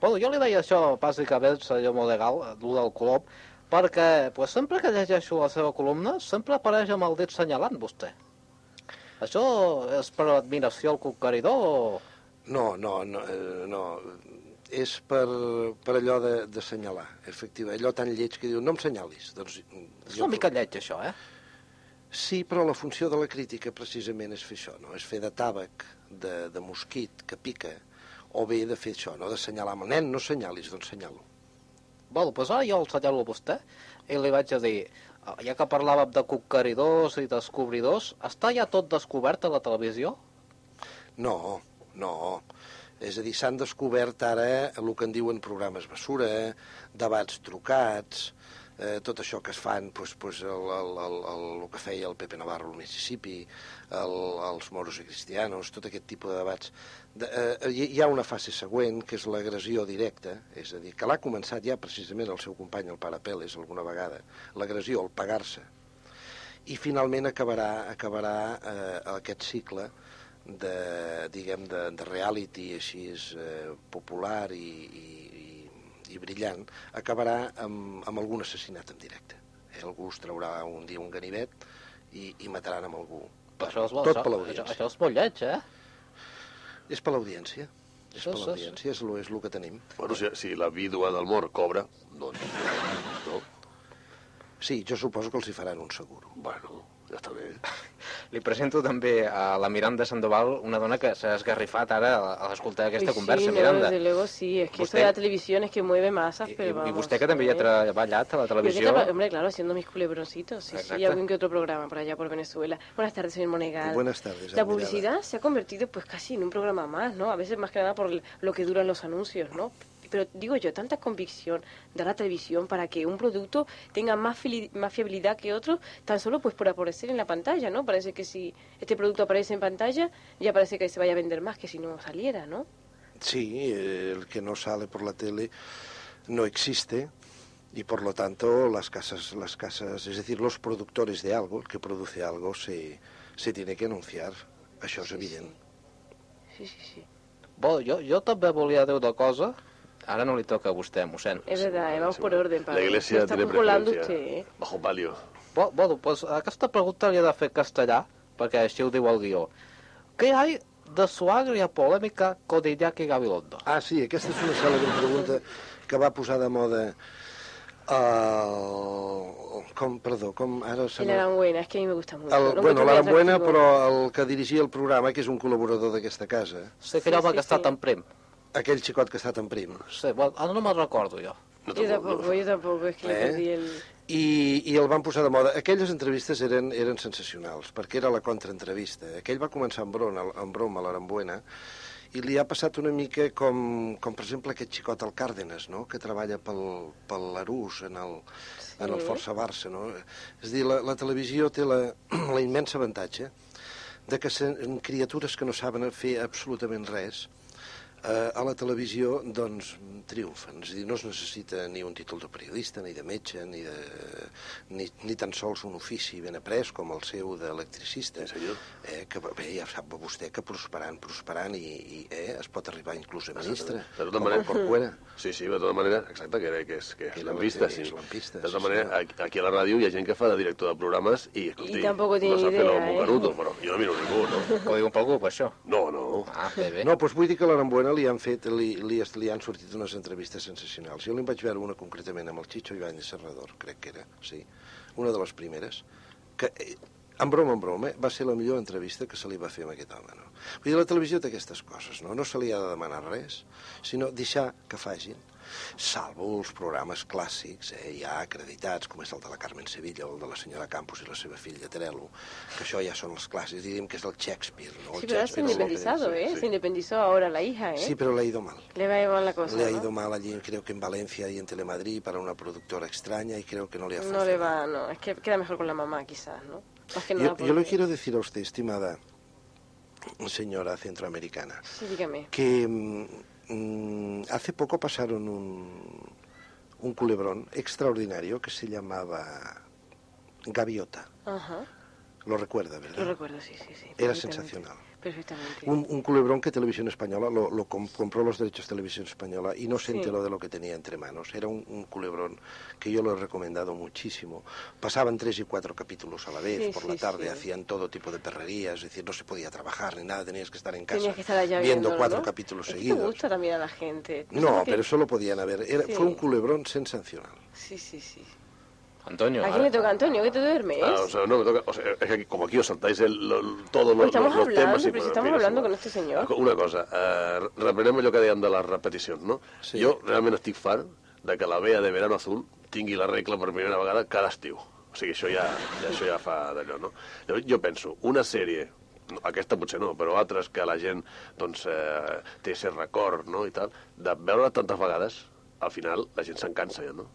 Speaker 5: Bueno, jo li deia això, bàsicament, senyor Molegal, el del Colom, Perquè pues, sempre que llegeixo la seva columna, sempre apareix amb el dit senyalant vostè. Això és per admiració al conqueridor.
Speaker 7: No, no, no, eh, no. És per, per allò de, de senyalar, efectiva. Allò tan lleig que diu, no em senyalis. Doncs,
Speaker 5: És una mica lleig, això, eh?
Speaker 7: Sí, però la funció de la crítica precisament és fer això, no? És fer de tàbac, de, de mosquit, que pica, o bé de fer això, no? De senyalar amb el nen, no senyalis, doncs senyalo.
Speaker 5: Bueno, doncs ara jo el senyalo a vostè i li vaig a dir, "Ah, ja que parlàvem de conqueridors i descobridors, està ja tot descobert a la televisió?
Speaker 7: No, no. És a dir, s'han descobert ara el que en diuen programes basura, debats trucats, eh, tot això que es fan, pues, pues el, el, el, el, el que feia el Pepe Navarro al Mississippi, el, els moros i cristianos, tot aquest tipus de debats. De, eh, hi ha una fase següent, que és l'agressió directa, és a dir, que l'ha començat ja precisament el seu company, el pare Peles, alguna vegada, l'agressió, el pagar-se, i finalment acabarà, acabarà eh, aquest cicle de, diguem, de, de reality així eh, popular i, i, i, brillant, acabarà amb, amb algun assassinat en directe. Eh, algú es traurà un dia un ganivet i, i mataran amb algú.
Speaker 5: Però això és, molt,
Speaker 7: Tot per
Speaker 5: això,
Speaker 7: l'audiència.
Speaker 5: això és molt lleig, eh?
Speaker 7: És per l'audiència. És
Speaker 5: Això
Speaker 7: per l'audiència, és, lo- és el que tenim.
Speaker 9: Bueno, si, si la vídua del mort cobra, doncs... No?
Speaker 7: Sí, jo suposo que els hi faran un seguro.
Speaker 9: Bueno, ja està bé.
Speaker 2: Li presento també a la Miranda Sandoval, una dona que s'ha esgarrifat ara a a escoltar aquesta
Speaker 1: Uy,
Speaker 2: conversa,
Speaker 1: sí, no,
Speaker 2: Miranda.
Speaker 1: desde luego sí, es que
Speaker 2: Usted-
Speaker 1: esto de la televisión es que mueve masas,
Speaker 2: I,
Speaker 1: pero
Speaker 2: i
Speaker 1: vamos.
Speaker 2: vostè que també hi ha treballat a la
Speaker 1: Yo que
Speaker 2: televisió...
Speaker 1: hombre, claro, haciendo mis culebroncitos, sí, sí,
Speaker 2: Exacto.
Speaker 1: y algún que otro programa por allá por Venezuela. Buenas tardes, señor Monegal.
Speaker 7: Buenas tardes,
Speaker 1: La publicidad se ha convertido pues casi en un programa más, ¿no? A veces más que nada por lo que duran los anuncios, ¿no? Pero digo yo, tanta convicción de la televisión para que un producto tenga más, fili- más fiabilidad que otro, tan solo pues por aparecer en la pantalla, ¿no? Parece que si este producto aparece en pantalla, ya parece que se vaya a vender más que si no saliera, ¿no?
Speaker 7: Sí, eh, el que no sale por la tele no existe y por lo tanto las casas, las casas, es decir, los productores de algo, el que produce algo, se, se tiene que anunciar. Això és evident.
Speaker 1: Sí, sí, sí.
Speaker 5: Bo, jo, jo també volia dir una cosa.
Speaker 2: Ara no li toca a vostè, mossèn.
Speaker 1: Es verdad, eh, vamos por orden.
Speaker 9: La
Speaker 1: padre.
Speaker 9: iglesia
Speaker 1: Me está
Speaker 9: tiene
Speaker 1: colando
Speaker 9: preferencia.
Speaker 1: usted, ¿eh?
Speaker 9: Bajo palio.
Speaker 5: Bo, bueno, pues aquesta pregunta li he de fer castellà, perquè així ho diu el guió. Què hi de su agria polèmica con Iñaki Gabilondo?
Speaker 7: Ah, sí, aquesta és una cèlebre pregunta que va posar de moda el... Com, perdó, com ara se
Speaker 1: El
Speaker 7: me-
Speaker 1: Aranbuena, es que a mí me gusta mucho.
Speaker 7: El,
Speaker 1: lo
Speaker 7: bueno, l'Arambuena,
Speaker 1: atractivo.
Speaker 7: però el que dirigia el programa, que és un col·laborador d'aquesta casa,
Speaker 5: Sé que allò
Speaker 1: Sí,
Speaker 5: va
Speaker 1: sí,
Speaker 5: que està
Speaker 1: sí.
Speaker 5: tan prim.
Speaker 7: Aquell xicot que està tan prim.
Speaker 5: Sí, bueno, ara no me'n recordo jo.
Speaker 9: No
Speaker 1: Yo tampoco, yo tampoco, es que le
Speaker 7: Eh?
Speaker 1: el...
Speaker 7: I, i el van posar de moda. Aquelles entrevistes eren, eren sensacionals, perquè era la contraentrevista. Aquell va començar amb broma, amb broma a l'Arambuena, i li ha passat una mica com, com per exemple, aquest xicot al Càrdenas, no?, que treballa pel, pel Larús en el, en el
Speaker 1: Sí.
Speaker 7: Força Barça, no? És a dir, la, la televisió té la, la immensa avantatge de que sen, criatures que no saben fer absolutament res, eh, a la televisió doncs triomfen. És a dir, no es necessita ni un títol de periodista, ni de metge, ni, de, ni, ni tan sols un ofici ben après com el seu d'electricista.
Speaker 9: Sí, senyor.
Speaker 7: Eh, que bé, ja sap vostè que prosperant, prosperant i, i eh, es pot arribar inclús a ministre.
Speaker 9: De tota manera...
Speaker 7: Corcuera.
Speaker 9: Sí, sí, de tota manera, exacte, que, que és, que és
Speaker 7: Que la-
Speaker 9: lampista, sí.
Speaker 7: és lampista,
Speaker 9: de tota
Speaker 7: sí,
Speaker 9: manera,
Speaker 7: senyor.
Speaker 9: aquí a la ràdio hi ha gent que fa de director de programes i, escolti,
Speaker 1: I tampoco tiene
Speaker 9: no sap fer
Speaker 1: idea,
Speaker 9: el
Speaker 1: eh?
Speaker 9: mocanuto, però jo no miro ningú, no?
Speaker 2: Ho diu per algú, per això?
Speaker 9: No, no.
Speaker 2: Ah, bé, bé.
Speaker 7: No, doncs vull dir que a l'Arambuena li han fet, li, li, li han sortit unes entrevistes sensacionals. Jo li vaig veure una concretament amb el Chicho Ibáñez Serrador, crec que era, sí, una de les primeres, que, eh, en broma, en broma, eh, va ser la millor entrevista que se li va fer a aquest home, no? Vull dir, la televisió té aquestes coses, no? No se li ha de demanar res, sinó deixar que facin, salvo els programes clàssics, eh, ja acreditats, com és el de la Carmen Sevilla o el de la senyora Campos i la seva filla Terelu, que això ja són els clàssics, diríem que és del Shakespeare, no? El
Speaker 1: Sí, pero ahora se independizado, ¿eh?
Speaker 9: sí.
Speaker 1: Se independizó ahora la hija, ¿eh?
Speaker 7: Sí, pero le ha ido mal.
Speaker 1: Le va a llevar la cosa,
Speaker 7: Le ha
Speaker 1: ¿no?
Speaker 7: ido mal allí, creo que en Valencia y en Telemadrid, para una productora extraña y creo que no le ha
Speaker 1: No le va, no. Es que queda mejor con la mamá, quizás, ¿no? Más que
Speaker 7: Yo,
Speaker 1: nada
Speaker 7: yo le
Speaker 1: porque-
Speaker 7: quiero decir a usted, estimada señora centroamericana,
Speaker 1: Sí, dígame.
Speaker 7: que mm, hace poco pasaron un, un culebrón extraordinario que se llamaba Gaviota.
Speaker 1: Ajá.
Speaker 7: Lo recuerda, ¿verdad?
Speaker 1: Lo recuerdo, sí, sí, sí.
Speaker 7: Era sensacional.
Speaker 1: Perfectamente.
Speaker 7: Un, un culebrón que Televisión Española lo, lo com- compró los derechos Televisión Española y no se
Speaker 1: Sí.
Speaker 7: enteró de lo que tenía entre manos. Era un, un culebrón que yo lo he recomendado muchísimo. Pasaban tres y cuatro capítulos a la vez
Speaker 1: Sí,
Speaker 7: por
Speaker 1: sí,
Speaker 7: la tarde, hacían todo tipo de perrerías, es decir, no se podía trabajar ni nada, tenías que estar en casa
Speaker 1: que estar
Speaker 7: viendo cuatro
Speaker 1: ¿no?
Speaker 7: capítulos
Speaker 1: Es que
Speaker 7: seguidos.
Speaker 1: te gusta también a la gente.
Speaker 7: No, pero eso lo podían haber. Era-. Fue un culebrón sensacional.
Speaker 1: Sí, sí, sí.
Speaker 2: Antonio,
Speaker 1: ¿A quién le toca, Antonio? ¿Que te duermes?
Speaker 9: Ah, o sea, no me toca. O sea, es que como aquí os saltáis el, lo, todos los,
Speaker 1: estamos
Speaker 9: los, los
Speaker 1: hablando,
Speaker 9: temas. y,
Speaker 1: pero si estamos
Speaker 9: és
Speaker 1: hablando
Speaker 9: igual.
Speaker 1: con este señor.
Speaker 9: Una cosa, eh, reprenem allò que dèiem de les repeticions, no?
Speaker 7: Sí.
Speaker 9: Jo realment estic fart de que la Bea de Verano Azul tingui la regla per primera vegada cada estiu. O sigui, això ja, ja, això ja fa d'allò, no? Llavors, jo penso, una sèrie, aquesta potser no, però altres que la gent doncs, eh, té aquest record no, i tal, de veure tantes vegades, al final la gent se'n cansa ja, no?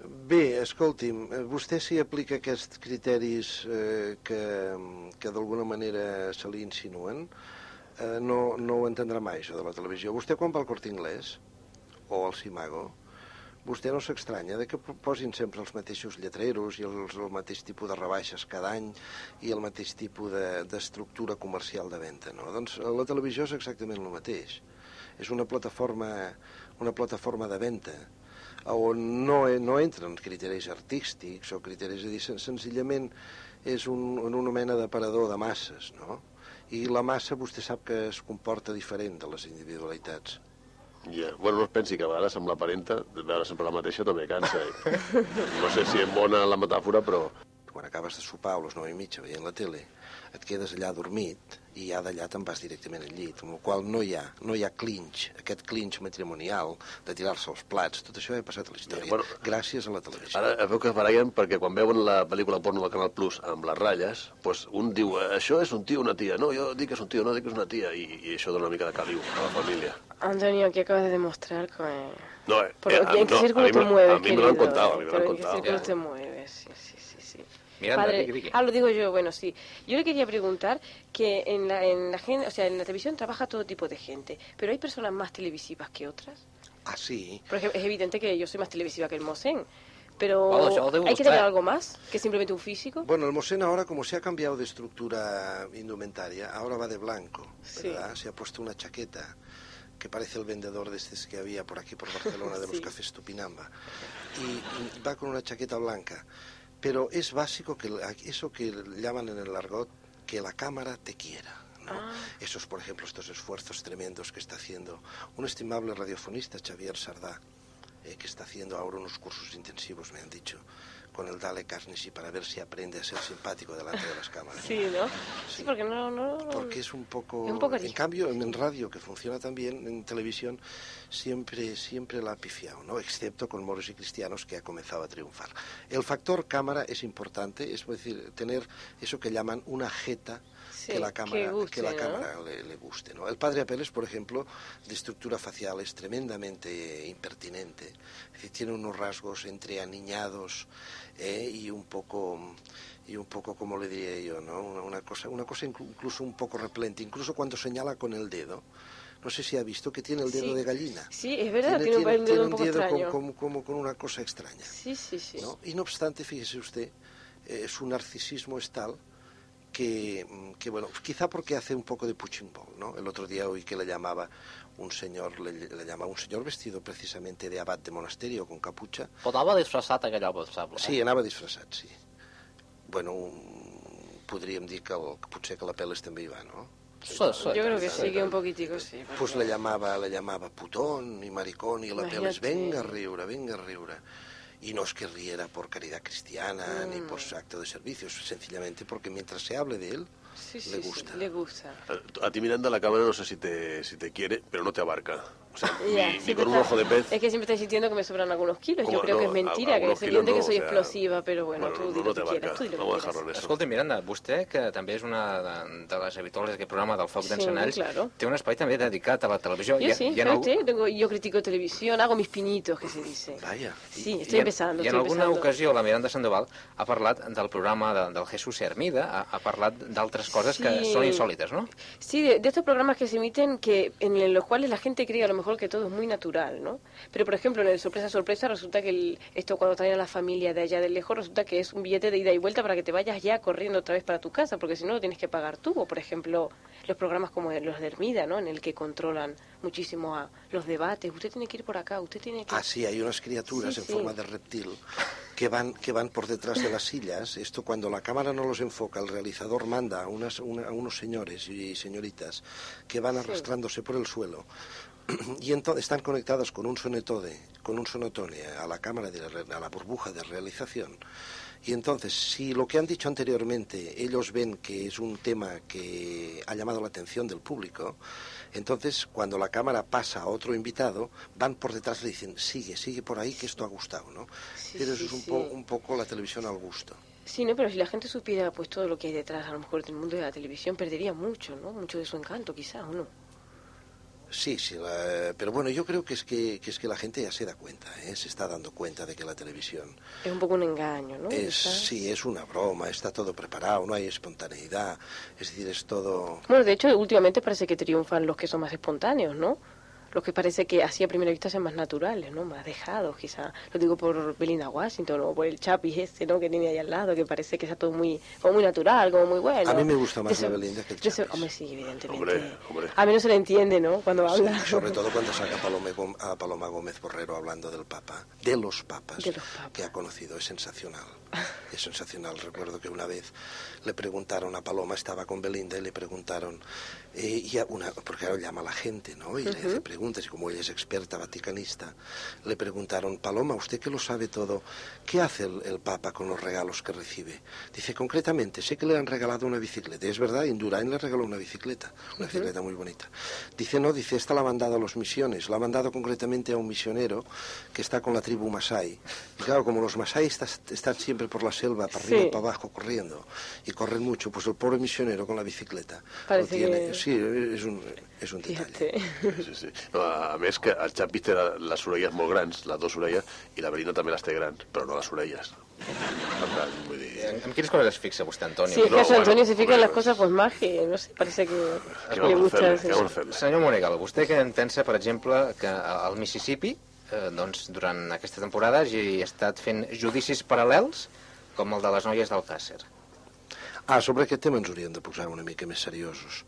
Speaker 7: Bé, escolti'm, eh, vostè si aplica aquests criteris eh, que, que d'alguna manera se li insinuen, eh, no, no ho entendrà mai, això de la televisió. Vostè quan va al Corte Inglés o al Simago, vostè no s'estranya de que posin sempre els mateixos lletreros i els, el mateix tipus de rebaixes cada any i el mateix tipus de- d'estructura comercial de venda, no? Doncs eh, la televisió és exactament el mateix. És una plataforma, una plataforma de venda on no, no entren criteris artístics o criteris, és a dir, sen- senzillament és un, una mena d'aparador de masses, no? I la massa vostè sap que es comporta diferent de les individualitats.
Speaker 9: Ja. Bueno, no es pensi que a vegades amb la parenta veure sempre la mateixa també cansa. I... No sé si és bona la metàfora, però...
Speaker 7: Quan acabes de sopar a les 9 i mitja veient la tele, et quedes allà dormit i ja d'allà te'n vas directament al llit, amb el qual no hi ha, no hi ha clinch, aquest clinch matrimonial de tirar-se els plats, tot això ha passat a la història,
Speaker 9: Ja, bueno,
Speaker 7: gràcies a la televisió.
Speaker 9: Ara veu que es barallen perquè quan veuen la pel·lícula porno del Canal Plus amb les ratlles, doncs un diu, això és un tio o una tia. No, jo dic que és un tio, no dic que és una tia. I, i això dona una mica de caliu a la família.
Speaker 1: Antonio, aquí acabas de demostrar que...
Speaker 9: No, eh,
Speaker 1: Por,
Speaker 9: eh,
Speaker 1: ¿En qué
Speaker 9: no,
Speaker 1: círculo te
Speaker 9: me-
Speaker 1: mueves,
Speaker 9: a mí me lo han contado, a mí me lo han
Speaker 1: Pero ¿En qué
Speaker 9: contado.
Speaker 1: círculo te mueves? Sí, sí, sí, sí.
Speaker 2: Miranda,
Speaker 1: Padre-. Ah, lo digo yo, bueno, sí. Yo le quería preguntar que en la, en la gen- o sea, en la televisión trabaja todo tipo de gente, pero hay personas más televisivas que otras.
Speaker 7: Ah, sí?
Speaker 1: Por ejemplo, es evidente que yo soy más televisiva que el Mosén, pero hay que tener algo más que simplemente un físico.
Speaker 7: Bueno, el Mosén ahora, como se ha cambiado de estructura indumentaria, ahora va de blanco, ¿verdad? Se ha puesto una chaqueta que parece el vendedor de estos que había por aquí, por Barcelona, de los
Speaker 1: Sí.
Speaker 7: cafés Tupinamba. Y, va con una chaqueta blanca. Pero es básico que eso que llaman en el argot, que la cámara te quiera. ¿no? Esos, por ejemplo, estos esfuerzos tremendos que está haciendo un estimable radiofonista, Xavier Sardá, eh, que está haciendo ahora unos cursos intensivos, me han dicho, con el Dale Carnegie para ver si aprende a ser simpático delante de las cámaras.
Speaker 1: Sí, ¿no? Sí, porque no, no, no-
Speaker 7: Porque es un poco...
Speaker 1: Es un poco
Speaker 7: en cambio, en radio, que funciona también, en televisión, siempre, siempre la ha pifiado, ¿no? Excepto con Moros y Cristianos, que ha comenzado a triunfar. El factor cámara es importante, es decir, tener eso que llaman una jeta
Speaker 1: Sí,
Speaker 7: que la cámara,
Speaker 1: que guste,
Speaker 7: la
Speaker 1: ¿no?
Speaker 7: cámara le, le guste, ¿no? El padre Apeles, por ejemplo, de estructura facial es tremendamente impertinente. Tiene unos rasgos entre aniñados eh, y un poco y un poco como le diría yo, ¿no? Una, una cosa, una cosa inclu- incluso un poco replente, incluso cuando señala con el dedo. No sé si ha visto que tiene el dedo
Speaker 1: Sí.
Speaker 7: de gallina.
Speaker 1: Sí, es verdad, tiene un- un dedo un poco
Speaker 7: con-
Speaker 1: extraño.
Speaker 7: como, como con una cosa extraña.
Speaker 1: Sí, sí, sí.
Speaker 7: ¿no? Y no obstante, fíjese usted, eh, su narcisismo es tal que, mm, que, bueno, quizá porque hace un poco de punching ball, ¿no? El otro día oí que le llamaba un señor, le, le llamaba un señor vestido precisamente de abad de monasterio con capucha.
Speaker 2: Però anava disfressat aquell home, em sembla.
Speaker 7: Sí, anava disfressat, sí. Bueno, un, podríem dir que, el, que potser que la Peles també hi va, no?
Speaker 1: Yo creo que sí, que un poquitico sí.
Speaker 7: Pues le llamaba, le llamaba putón y maricón y la Peles,
Speaker 1: Imagínate.
Speaker 7: venga a riure, venga a riure. Y no es que riera por caridad cristiana ni por su acto de servicio, sencillamente porque mientras se hable de él,
Speaker 1: Sí, sí,
Speaker 7: le
Speaker 1: sí,
Speaker 7: gusta.
Speaker 1: le gusta.
Speaker 9: A ti Miranda la cámara no sé si te, si te quiere, pero no te abarca. O sea, un
Speaker 1: está-
Speaker 9: ojo de pez.
Speaker 1: Es que siempre estáis sintiendo que me sobran algunos kilos. Yo
Speaker 9: ¿Cómo
Speaker 1: creo
Speaker 9: no?
Speaker 1: que es mentira, que es evidente
Speaker 9: kilos
Speaker 1: que soy
Speaker 9: no, o sea,
Speaker 1: explosiva, pero bueno,
Speaker 9: bueno,
Speaker 1: tú
Speaker 9: no- no
Speaker 1: lo que
Speaker 9: Vamos a dejarlo en eso.
Speaker 2: Escolta, Miranda, vostè, que també és una de, de les habituals d'aquest programa del Foc
Speaker 1: Sí,
Speaker 2: d'Encenalls,
Speaker 1: claro.
Speaker 2: té un espai també dedicat a la televisió.
Speaker 1: Yo
Speaker 2: ha-
Speaker 1: sí,
Speaker 2: hi ha
Speaker 1: ¿sabe
Speaker 2: algú-
Speaker 1: usted? Tengo- yo critico televisión, hago mis pinitos, que se dice.
Speaker 7: Vaya.
Speaker 1: Sí, estoy empezando,
Speaker 2: I en alguna
Speaker 1: empezando.
Speaker 2: ocasió la Miranda Sandoval ha parlat del programa de, del Jesús Hermida, ha, ha parlat d'altres coses que són insòlites, no?
Speaker 1: Sí, de, de estos programas que se emiten que en los cuales la gente cree a lo mejor que todo es muy natural, ¿no? Pero, por ejemplo, en el sorpresa sorpresa resulta que el- esto cuando traen a la familia de allá de lejos resulta que es un billete de ida y vuelta para que te vayas ya corriendo otra vez para tu casa, porque si no lo tienes que pagar tú. O, por ejemplo, los programas como los de Hermida, ¿no? En el que controlan muchísimo a los debates. Usted tiene que ir por acá, usted tiene que...
Speaker 7: Ah, sí, hay unas criaturas
Speaker 1: Sí,
Speaker 7: en
Speaker 1: sí.
Speaker 7: forma de reptil que van, que van por detrás de las sillas. Esto cuando la cámara no los enfoca, el realizador manda a, unas, una- a unos señores y señoritas que van
Speaker 1: Sí.
Speaker 7: arrastrándose por el suelo y entonces están conectadas con un sonetode, con un sonotone a la cámara, de re- a la burbuja de realización. Y entonces, si lo que han dicho anteriormente ellos ven que es un tema que ha llamado la atención del público, entonces cuando la cámara pasa a otro invitado, van por detrás y le dicen, sigue, sigue por ahí que esto ha gustado, ¿no?
Speaker 1: Sí,
Speaker 7: Pero
Speaker 1: sí,
Speaker 7: eso es un,
Speaker 1: sí.
Speaker 7: po- un poco la televisión al gusto.
Speaker 1: Sí, no, pero si la gente supiera pues todo lo que hay detrás, a lo mejor del mundo de la televisión, perdería mucho, ¿no? Mucho de su encanto, quizás, ¿o no?
Speaker 7: Sí, sí, la- pero bueno, yo creo que es que, que es que la gente ya se da cuenta, ¿eh? se está dando cuenta de que la televisión
Speaker 1: Es un poco un engaño, ¿no?
Speaker 7: es, sí, es una broma, está todo preparado, no hay espontaneidad, es decir, es todo...
Speaker 1: Bueno, de hecho, últimamente parece que triunfan los que son más espontáneos, ¿no? Los que parece que así a primera vista sean más naturales, ¿no? Más dejados, quizá. Lo digo por Belinda Washington o por el Chapis este, ¿no? Que tiene ahí al lado, que parece que está todo muy, como muy natural, como muy bueno.
Speaker 7: A mí me gusta más la
Speaker 1: eso-
Speaker 7: Belinda que el
Speaker 1: eso-. Hombre, sí, evidentemente.
Speaker 4: Hombre, hombre.
Speaker 1: A mí no se le entiende, ¿no? Cuando
Speaker 7: Sí,
Speaker 1: habla.
Speaker 7: sobre todo cuando saca a Paloma Gómez Borrero hablando del Papa, de los papas,
Speaker 1: De los papas.
Speaker 7: que ha conocido, es sensacional. Es sensacional. Recuerdo que una vez le preguntaron a Paloma, estaba con Belinda, y le preguntaron, eh, y una, porque ahora llama a la gente, ¿no? Y le hace preguntas, y como ella es experta vaticanista, le preguntaron, Paloma, usted que lo sabe todo, ¿qué hace el, el Papa con los regalos que recibe? Dice, concretamente, sé que le han regalado una bicicleta. Es verdad, Indurain le regaló una bicicleta, una bicicleta muy bonita. Dice, no, dice, esta la ha mandado a los misiones, la ha mandado concretamente a un misionero que está con la tribu Masai. Y claro, como los Masai están siempre por la selva, para arriba y para abajo, corriendo, y corren mucho, pues el pobre misionero con la bicicleta lo
Speaker 1: Parece
Speaker 7: tiene.
Speaker 1: que-
Speaker 7: Sí, es un, és un detall.
Speaker 4: Sí, sí. No, a, a més que el Xapi té les orelles molt grans, les dues orelles, i la Belinda també les té grans, però no les orelles. Tant, vull dir...
Speaker 10: En, en quines coses es fixa vostè, Antonio?
Speaker 1: Sí, es que
Speaker 4: No,
Speaker 1: Antonio
Speaker 4: bueno,
Speaker 1: se fijan
Speaker 4: hombre,
Speaker 1: las cosas pues que, no sé, parece que
Speaker 4: Què
Speaker 1: le gusta...
Speaker 10: Senyor Monegal, vostè què en pensa, per exemple, que al Mississippi, eh, doncs, durant aquesta temporada hagi estat fent judicis paral·lels com el de les noies del Càcer?
Speaker 7: Ah, sobre aquest tema ens hauríem de posar una mica més seriosos.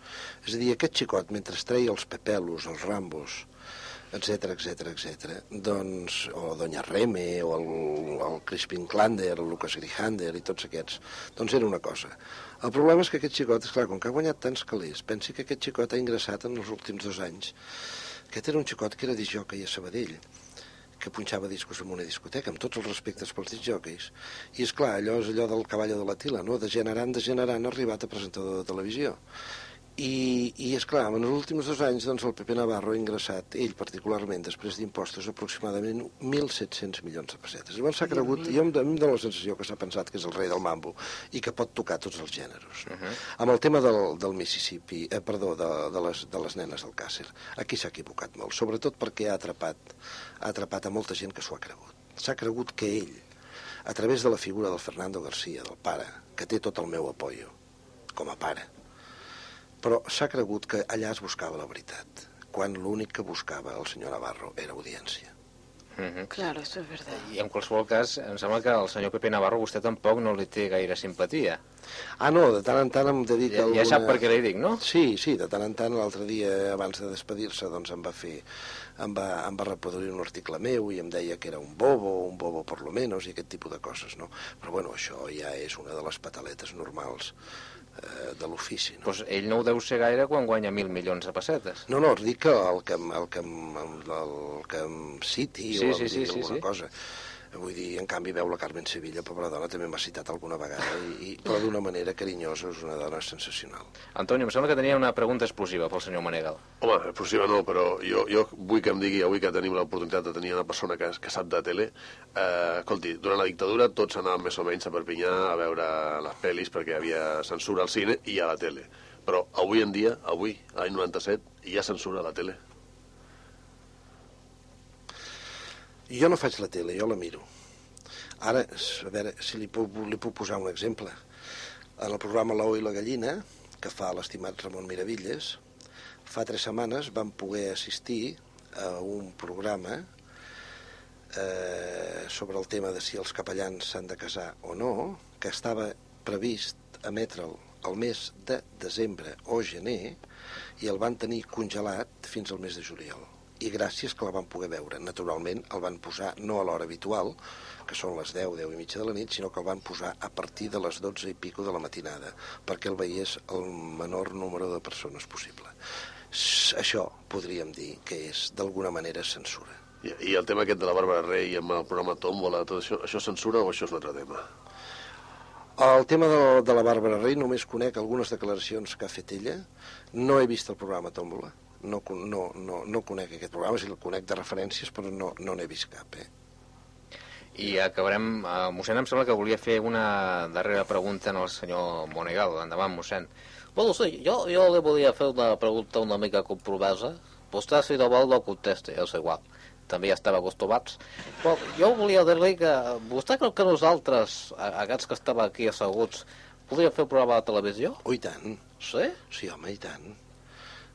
Speaker 7: És a dir, aquest xicot, mentre treia els pepelos, els rambos, etc etc etc, doncs, o Doña Reme, o el, el Crispin Klander, el Lucas Grihander i tots aquests, doncs era una cosa. El problema és que aquest xicot, esclar, com que ha guanyat tants calés, pensi que aquest xicot ha ingressat en els últims dos anys. Aquest era un xicot que era disjockey a Sabadell, que punxava discos en una discoteca, amb tots els respectes pels disjockeys. I, és clar allò és allò del cavall de la tila, no? Degenerant, degenerant, arribat a presentador de televisió. I, i és clar, en els últims dos anys doncs, el Pepe Navarro ha ingressat, ell particularment, després d'impostos, aproximadament 1.700 milions de pessetes. Llavors s'ha cregut, i mi em dóna la sensació que s'ha pensat que és el rei del mambo i que pot tocar tots els gèneres. No? Amb el tema del, del Mississippi, eh, perdó, de, de, les, de les nenes del Càcer, aquí s'ha equivocat molt, sobretot perquè ha atrapat, ha atrapat a molta gent que s'ho ha cregut. S'ha cregut que ell, a través de la figura del Fernando García, del pare, que té tot el meu apoyo, com a pare, però s'ha cregut que allà es buscava la veritat, quan l'únic que buscava el senyor Navarro era audiència.
Speaker 10: Uh -huh.
Speaker 1: Claro, eso es verdad.
Speaker 10: I en qualsevol cas, em sembla que el senyor Pepe Navarro vostè tampoc no li té gaire simpatia.
Speaker 7: Ah, no, de tant en tant em dedica
Speaker 10: Ja, ja sap per què li dic, no?
Speaker 7: Sí, sí, de tant en tant l'altre dia, abans de despedir-se, doncs em va fer... Em va, em va reproduir un article meu i em deia que era un bobo, un bobo por lo menos, i aquest tipus de coses, no? Però bueno, això ja és una de les pataletes normals eh, de l'ofici, no?
Speaker 10: Doncs ell no ho deu ser gaire quan guanya mil milions de pessetes.
Speaker 7: No, no, dic que el que, el que, em- el que em citi
Speaker 10: Sí,
Speaker 7: o em
Speaker 10: sí, sí, sí,
Speaker 7: alguna
Speaker 10: sí.
Speaker 7: cosa. Vull dir, en canvi veu la Carmen Sevilla, pobra dona, també m'ha citat alguna vegada, i, i, però d'una manera carinyosa, és una dona sensacional.
Speaker 10: Antonio, em sembla que tenia una pregunta explosiva pel senyor Manegal.
Speaker 4: Home, explosiva no, però jo, jo vull que em digui avui que tenim l'oportunitat de tenir una persona que, que sap de tele. Eh, escolti, durant la dictadura tots anàvem més o menys a Perpinyà a veure les pel·lis perquè hi havia censura al cine i a la tele. Però avui en dia, avui, l'any 97, hi ha censura a la tele.
Speaker 7: Jo no faig la tele, jo la miro. Ara, a veure, si li puc, li puc posar un exemple. En el programa L'ou i la gallina, que fa l'estimat Ramon Miravilles, fa tres setmanes vam poder assistir a un programa eh, sobre el tema de si els capellans s'han de casar o no, que estava previst emetre'l al mes de desembre o gener i el van tenir congelat fins al mes de juliol. I gràcies que la van poder veure. Naturalment el van posar no a l'hora habitual, que són les 10, 10 i mitja de la nit, sinó que el van posar a partir de les 12 i pico de la matinada, perquè el veiés el menor número de persones possible. Això podríem dir que és d'alguna manera censura.
Speaker 4: I, I el tema aquest de la Bàrbara Rey amb el programa Tómbola, tot això, això és censura o això és un altre tema?
Speaker 7: El tema de, de la Bàrbara Rey només conec algunes declaracions que ha fet ella. No he vist el programa Tómbola. No, con- no, no, no conec aquest programa, si el conec de referències, però no no n'he vist cap. Eh?
Speaker 10: I acabarem... Uh, mossèn, em sembla que volia fer una darrera pregunta al senyor Monegal. Endavant, mossèn.
Speaker 5: Bueno, sí, jo, jo li volia fer una pregunta una mica compromesa. Vostè, si no vol, no contesti, és igual. També ja estava acostumats. Però jo volia dir-li que vostè creu que nosaltres, a- aquests que estem aquí asseguts, podríem fer un programa de televisió?
Speaker 7: Oh, i tant.
Speaker 5: Sí?
Speaker 7: Sí, home, i tant.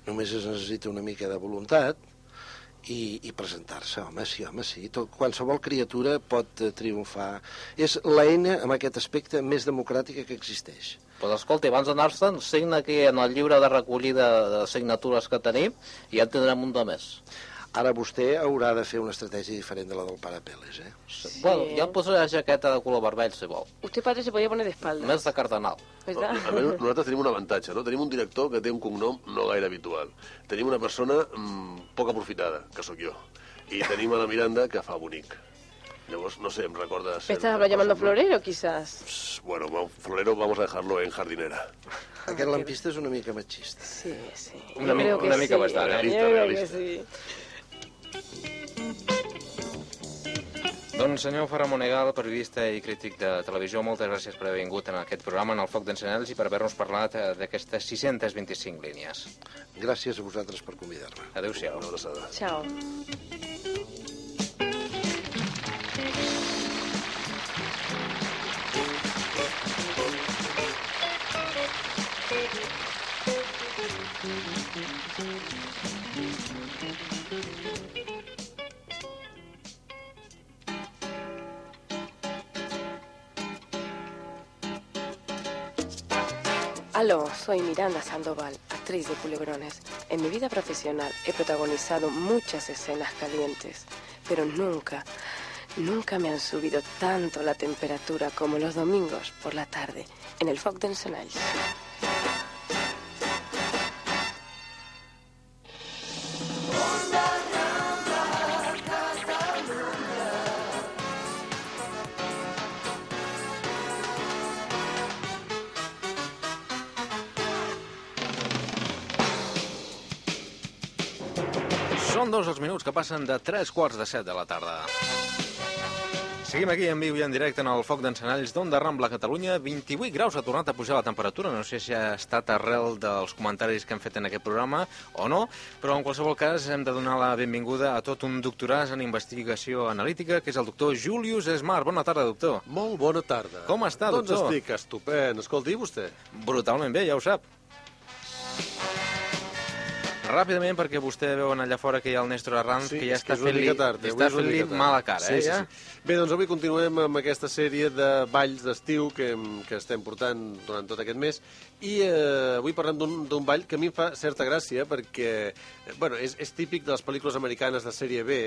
Speaker 7: Només es necessita una mica de voluntat i, i presentar-se, home, sí, home, sí. Tot, qualsevol criatura pot eh, triomfar. És l'eina, amb aquest aspecte, més democràtica que existeix.
Speaker 5: Pues escolti, abans d'anar-se'n, signa aquí en el llibre de recollida de signatures que tenim i ja en tindrem un de més.
Speaker 7: Ara vostè haurà de fer una estratègia diferent de la del pare Peles, eh?
Speaker 5: Sí. Bueno, ja em posaré la jaqueta de color vermell, si vol.
Speaker 1: Usted, padre, se podía poner de espaldas.
Speaker 5: Més de cardenal.
Speaker 1: ¿Verdad?
Speaker 4: A més, nosaltres tenim un avantatge, no? Tenim un director que té un cognom no gaire habitual. Tenim una persona mm, poc aprofitada, que sóc jo. I tenim a la Miranda, que fa bonic. Llavors, no sé, em recorda...
Speaker 1: ¿Me estás llamando florero, quizás?
Speaker 4: Pss, Bueno, Florero vamos a dejarlo en jardinera.
Speaker 7: Aquest lampista és una mica machista.
Speaker 1: Sí, sí.
Speaker 10: Una
Speaker 1: Yo
Speaker 10: mi-
Speaker 1: creo que
Speaker 10: una mica
Speaker 1: sí.
Speaker 10: bastant, eh?
Speaker 4: Realista, realista.
Speaker 1: sí.
Speaker 10: Doncs senyor Ferran Monegal, periodista i crític de televisió, moltes gràcies per haver vingut en aquest programa, en el Foc d'Encenells, i per haver-nos parlat eh, d'aquestes 625 línies.
Speaker 7: Gràcies a vosaltres per convidar-me.
Speaker 10: Adéu-siau.
Speaker 4: Una abraçada.
Speaker 1: Chao. Aló, soy Miranda Sandoval, actriz de Culebrones. En mi vida profesional he protagonizado muchas escenas calientes, pero nunca, nunca me han subido tanto la temperatura como los domingos por la tarde en el Foc d'Encenalls.
Speaker 2: Dos els minuts que passen de 3 quarts de 7 de la tarda. Seguim aquí en viu i en directe en el foc d'encenalls d'Onda Rambla, Catalunya. 28 graus ha tornat a pujar la temperatura. No sé si ha estat arrel dels comentaris que hem fet en aquest programa o no, però en qualsevol cas hem de donar la benvinguda a tot un doctoràs en investigació analítica, que és el doctor Julius Esmar. Bona tarda, doctor.
Speaker 9: Molt bona tarda.
Speaker 2: Com està,
Speaker 9: doncs
Speaker 2: doctor?
Speaker 9: estic estupend. Escolti, vostè?
Speaker 2: Brutalment bé, ja ho sap. Ràpidament, perquè vostè veu allà fora que hi ha el Néstor Arranz, que ja està fent-li
Speaker 9: eh? tard.
Speaker 2: mala cara,
Speaker 9: sí,
Speaker 2: eh,
Speaker 9: sí,
Speaker 2: ja?
Speaker 9: Sí. Bé, doncs avui continuem amb aquesta sèrie de balls d'estiu que, que estem portant durant tot aquest mes i eh, avui parlem d'un ball que a mi em fa certa gràcia perquè eh, bueno, és, és típic de les pel·lícules americanes de sèrie B,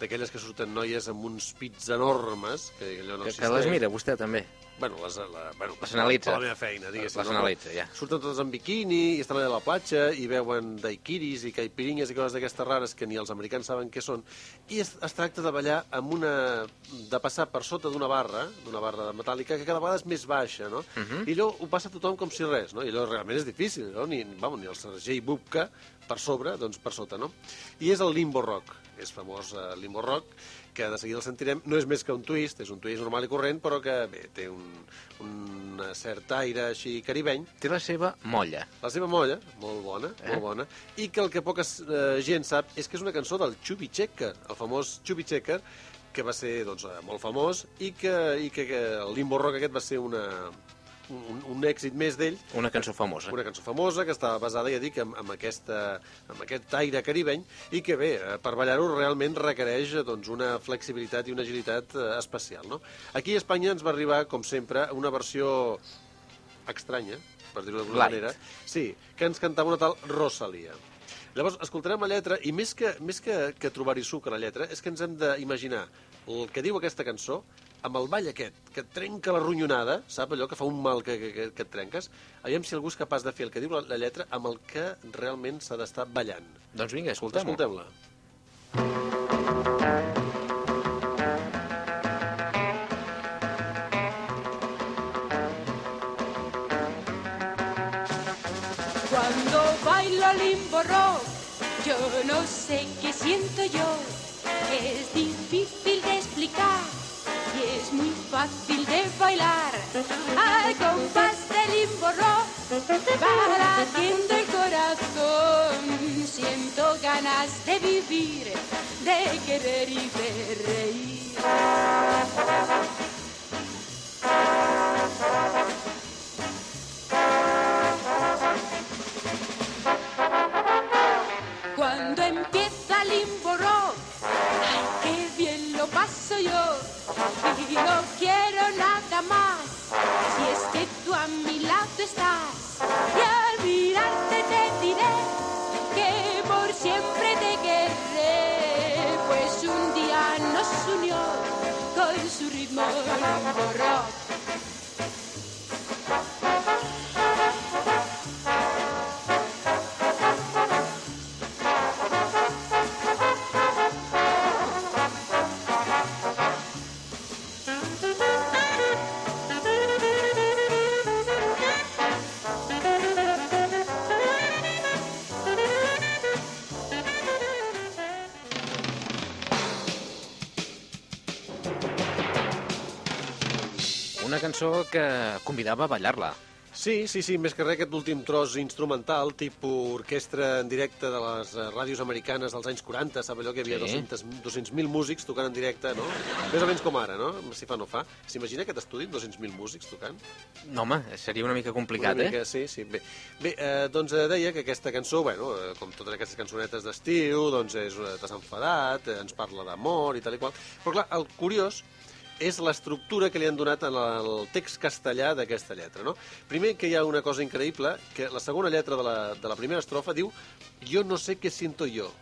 Speaker 9: d'aquelles que surten noies amb uns pits enormes, que allò no
Speaker 10: Que, que les mira vostè també.
Speaker 9: Bueno, les, la, bueno,
Speaker 10: Les analitza.
Speaker 9: La meva feina, diguéssim.
Speaker 10: Les analitza, ja.
Speaker 9: Surten totes en biquini i estan allà a la platja i veuen daiquiris i caipirinhas i coses d'aquestes rares que ni els americans saben què són. I es, es tracta de ballar amb una... de passar per sota d'una barra, d'una barra metàl·lica, que cada vegada és més baixa, no?
Speaker 10: Mhm.
Speaker 9: I allò ho passa tothom com si res, no? I allò realment és difícil, no? Ni, vamos, ni el Sergei Bubka per sobre, doncs per sota, no? I és el limbo rock, és famós eh, limbo rock, que de seguida el sentirem, no és més que un twist, és un twist normal i corrent, però que bé, té un, un cert aire així caribeny.
Speaker 10: Té la seva molla.
Speaker 9: La seva molla, molt bona, eh? molt bona, i que el que poca eh, gent sap és que és una cançó del Chubby Checker, el famós Chubby Checker, que va ser doncs, eh, molt famós i que, i que, que el limbo rock aquest va ser una, un, un èxit més d'ell.
Speaker 10: Una cançó famosa.
Speaker 9: Una cançó famosa que està basada, ja dic, en, en, aquesta, en aquest aire caribeny i que bé, eh, per ballar-ho realment requereix eh, doncs, una flexibilitat i una agilitat eh, especial. No? Aquí a Espanya ens va arribar, com sempre, una versió estranya, per dir-ho d'alguna manera, sí, que ens cantava una tal Rosalia. Llavors, escoltarem la lletra i més que, més que, que trobar-hi suc a la lletra, és que ens hem d'imaginar el que diu aquesta cançó amb el ball aquest, que et trenca la ronyonada, sap allò que fa un mal que, que, que, que et trenques? Aviam si algú és capaç de fer el que diu la, la lletra amb el que realment s'ha d'estar ballant.
Speaker 10: Doncs vinga, escoltem-ho.
Speaker 9: Escoltem-la.
Speaker 11: Cuando bailo limbo rock, yo no sé qué siento yo. Es difícil de explicar y es muy fácil de bailar. Al compás del limbo rock va latiendo el corazón. Siento ganas de vivir, de querer y de reír. Y no quiero nada más, si es que tú a mi lado estás. Y al mirarte te diré que por siempre te querré, pues un día nos unió con su ritmo
Speaker 10: cançó que convidava a ballar-la.
Speaker 9: Sí, sí, sí, més que res aquest últim tros instrumental, tipus orquestra en directe de les eh, ràdios americanes dels anys 40, sap allò que hi havia
Speaker 10: Sí.
Speaker 9: 200 200.000 músics tocant en directe, no? Més o menys com ara, no? Si fa no fa. S'imagina aquest estudi, amb 200.000 músics tocant?
Speaker 10: No, home, seria una mica complicat,
Speaker 9: una mica,
Speaker 10: eh?
Speaker 9: Sí, sí, bé. Bé, eh, doncs eh, deia que aquesta cançó, bueno, eh, com totes aquestes cançonetes d'estiu, doncs és eh, t'has enfadat, eh, ens parla d'amor i tal i qual. Però clar, el curiós és l'estructura que li han donat en el text castellà d'aquesta lletra, no? Primer que hi ha una cosa increïble, que la segona lletra de la, de la primera estrofa diu «Yo no sé qué siento yo».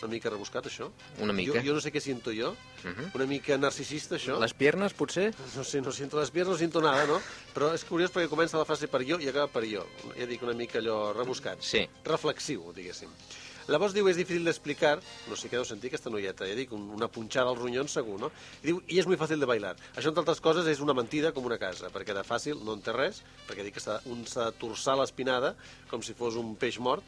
Speaker 9: Una mica rebuscat, això?
Speaker 10: Una mica.
Speaker 9: Jo, jo no sé què siento jo.
Speaker 10: Mhm.
Speaker 9: Una mica narcisista, això.
Speaker 10: Les piernes, potser?
Speaker 9: No sé, no siento les piernas, no siento nada, no? Però és curiós perquè comença la frase per jo i acaba per jo. Ja dic una mica allò rebuscat.
Speaker 10: Sí.
Speaker 9: Reflexiu, diguéssim. Llavors diu, és difícil d'explicar, no sé què deu sentir aquesta noieta, ja dic, un- una punxada als ronyons segur, no? I diu, i és muy fàcil de bailar. Això, entre altres coses, és una mentida com una casa, perquè de fàcil no en té res, perquè dic que s'ha- un s'ha de torçar l'espinada com si fos un peix mort.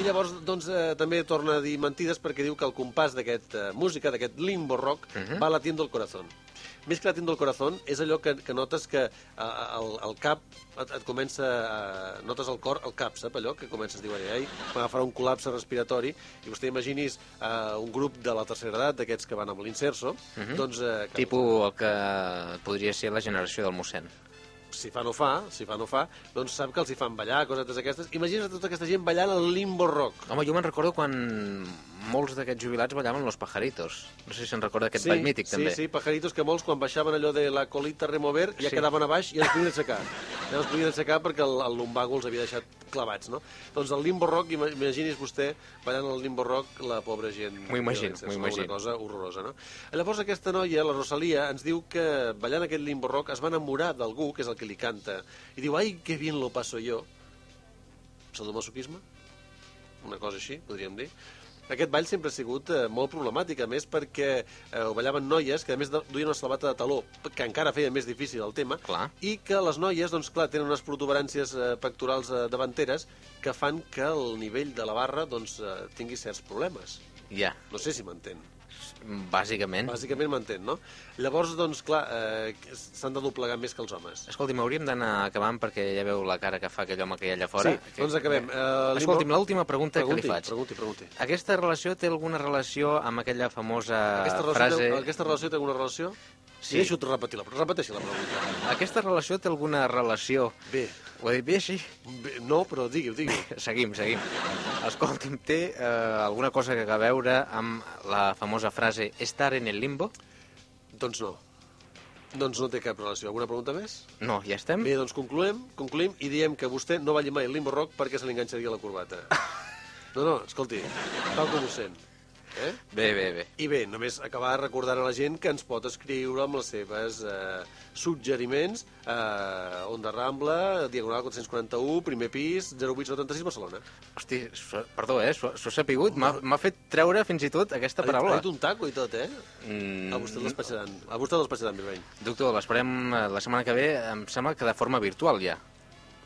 Speaker 9: I llavors, doncs, eh, també torna a dir mentides perquè diu que el compàs d'aquesta música, d'aquest limbo rock,
Speaker 10: Mhm.
Speaker 9: va latiendo el corazón. Més que latiendo el corazón, és allò que, que notes que el, el cap et, et comença... A, notes el cor al cap, sap allò? Que comences a dir, ai, m'agafarà un col·lapse respiratori, i vostè imaginis eh, un grup de la tercera edat, d'aquests que van amb l'inserso,
Speaker 10: Mhm.
Speaker 9: doncs... Eh, que,
Speaker 10: Tipo el que podria ser la generació del mossèn.
Speaker 9: si fa no fa, si fa no fa, doncs sap que els hi fan ballar, cosetes d'aquestes. Imagina't tota aquesta gent ballant el limbo rock.
Speaker 10: Home, jo me'n recordo quan molts d'aquests jubilats ballaven Los Pajaritos. No sé si se'n recorda aquest
Speaker 9: sí,
Speaker 10: ball mític, també.
Speaker 9: Sí, sí, pajaritos que molts quan baixaven allò de la colita a remover ja
Speaker 10: Sí.
Speaker 9: quedaven a baix i els podien aixecar. Ja els podien aixecar perquè el, el lumbago els havia deixat clavats, no? Doncs el limbo rock, ima- imagini's vostè ballant el limbo rock, la pobra gent...
Speaker 10: M'ho imagino, m'ho
Speaker 9: Una
Speaker 10: imagino.
Speaker 9: cosa horrorosa, no? Llavors aquesta noia, la Rosalia, ens diu que ballant aquest limbo rock es va enamorar d'algú, que és el que li canta, i diu, ai, que bien lo paso yo. Sadomasoquisme? Una cosa així, podríem dir. Aquest ball sempre ha sigut eh, molt problemàtic, a més perquè eh, ho ballaven noies que a més duien una salvata de taló, que encara feia més difícil el tema,
Speaker 10: Clar.
Speaker 9: i que les noies, doncs clar, tenen unes protuberàncies eh, pectorals eh, davanteres que fan que el nivell de la barra doncs, eh, tingui certs problemes.
Speaker 10: Ja,
Speaker 9: No sé si m'entén.
Speaker 10: Bàsicament.
Speaker 9: Bàsicament m'entén, no? Llavors, doncs, clar, eh, s'han de doblegar més que els homes.
Speaker 10: Escolti'm, hauríem d'anar acabant perquè ja veu la cara que fa aquell home que hi ha allà fora.
Speaker 9: Sí, doncs acabem. Eh,
Speaker 10: Escolti'm, l'última pregunta
Speaker 9: pregunti,
Speaker 10: que li faig.
Speaker 9: Pregunti, pregunti.
Speaker 10: Aquesta relació té alguna relació amb aquella famosa
Speaker 9: Aquesta relació,
Speaker 10: frase...
Speaker 9: té, aquesta relació té alguna relació? Sí. I deixo repetir la, repeteixi la pregunta.
Speaker 2: Aquesta relació té alguna relació...
Speaker 9: Bé.
Speaker 2: Ho he dit bé, així?
Speaker 9: Bé, no, però digui-ho, digui
Speaker 2: Seguim, seguim. Escolti'm, té eh, alguna cosa que a veure amb la famosa frase estar en el limbo?
Speaker 9: Doncs no. Doncs no té cap relació. Alguna pregunta més?
Speaker 2: No, ja estem?
Speaker 9: Bé, doncs concluem, concluem i diem que vostè no balli mai el limbo rock perquè se li enganxaria la corbata. No, no, escolti, tal com ho sent. Eh?
Speaker 2: Bé, bé, bé.
Speaker 9: I bé, només acabar recordant a la gent que ens pot escriure amb les seves eh, suggeriments a eh, Onda Rambla, Diagonal 441, primer pis, 0876 Barcelona.
Speaker 2: Hosti, so, perdó, eh? S'ho s'ho ha sapigut. M'ha fet treure fins i tot aquesta
Speaker 9: Ha dit,
Speaker 2: paraula.
Speaker 9: ha dit un taco i tot, eh?
Speaker 2: Mm,
Speaker 9: A vostè despatxaran, a vostè despatxaran, Virveny.
Speaker 2: Doctor, l'esperem eh, la setmana que ve, em sembla que de forma virtual ja.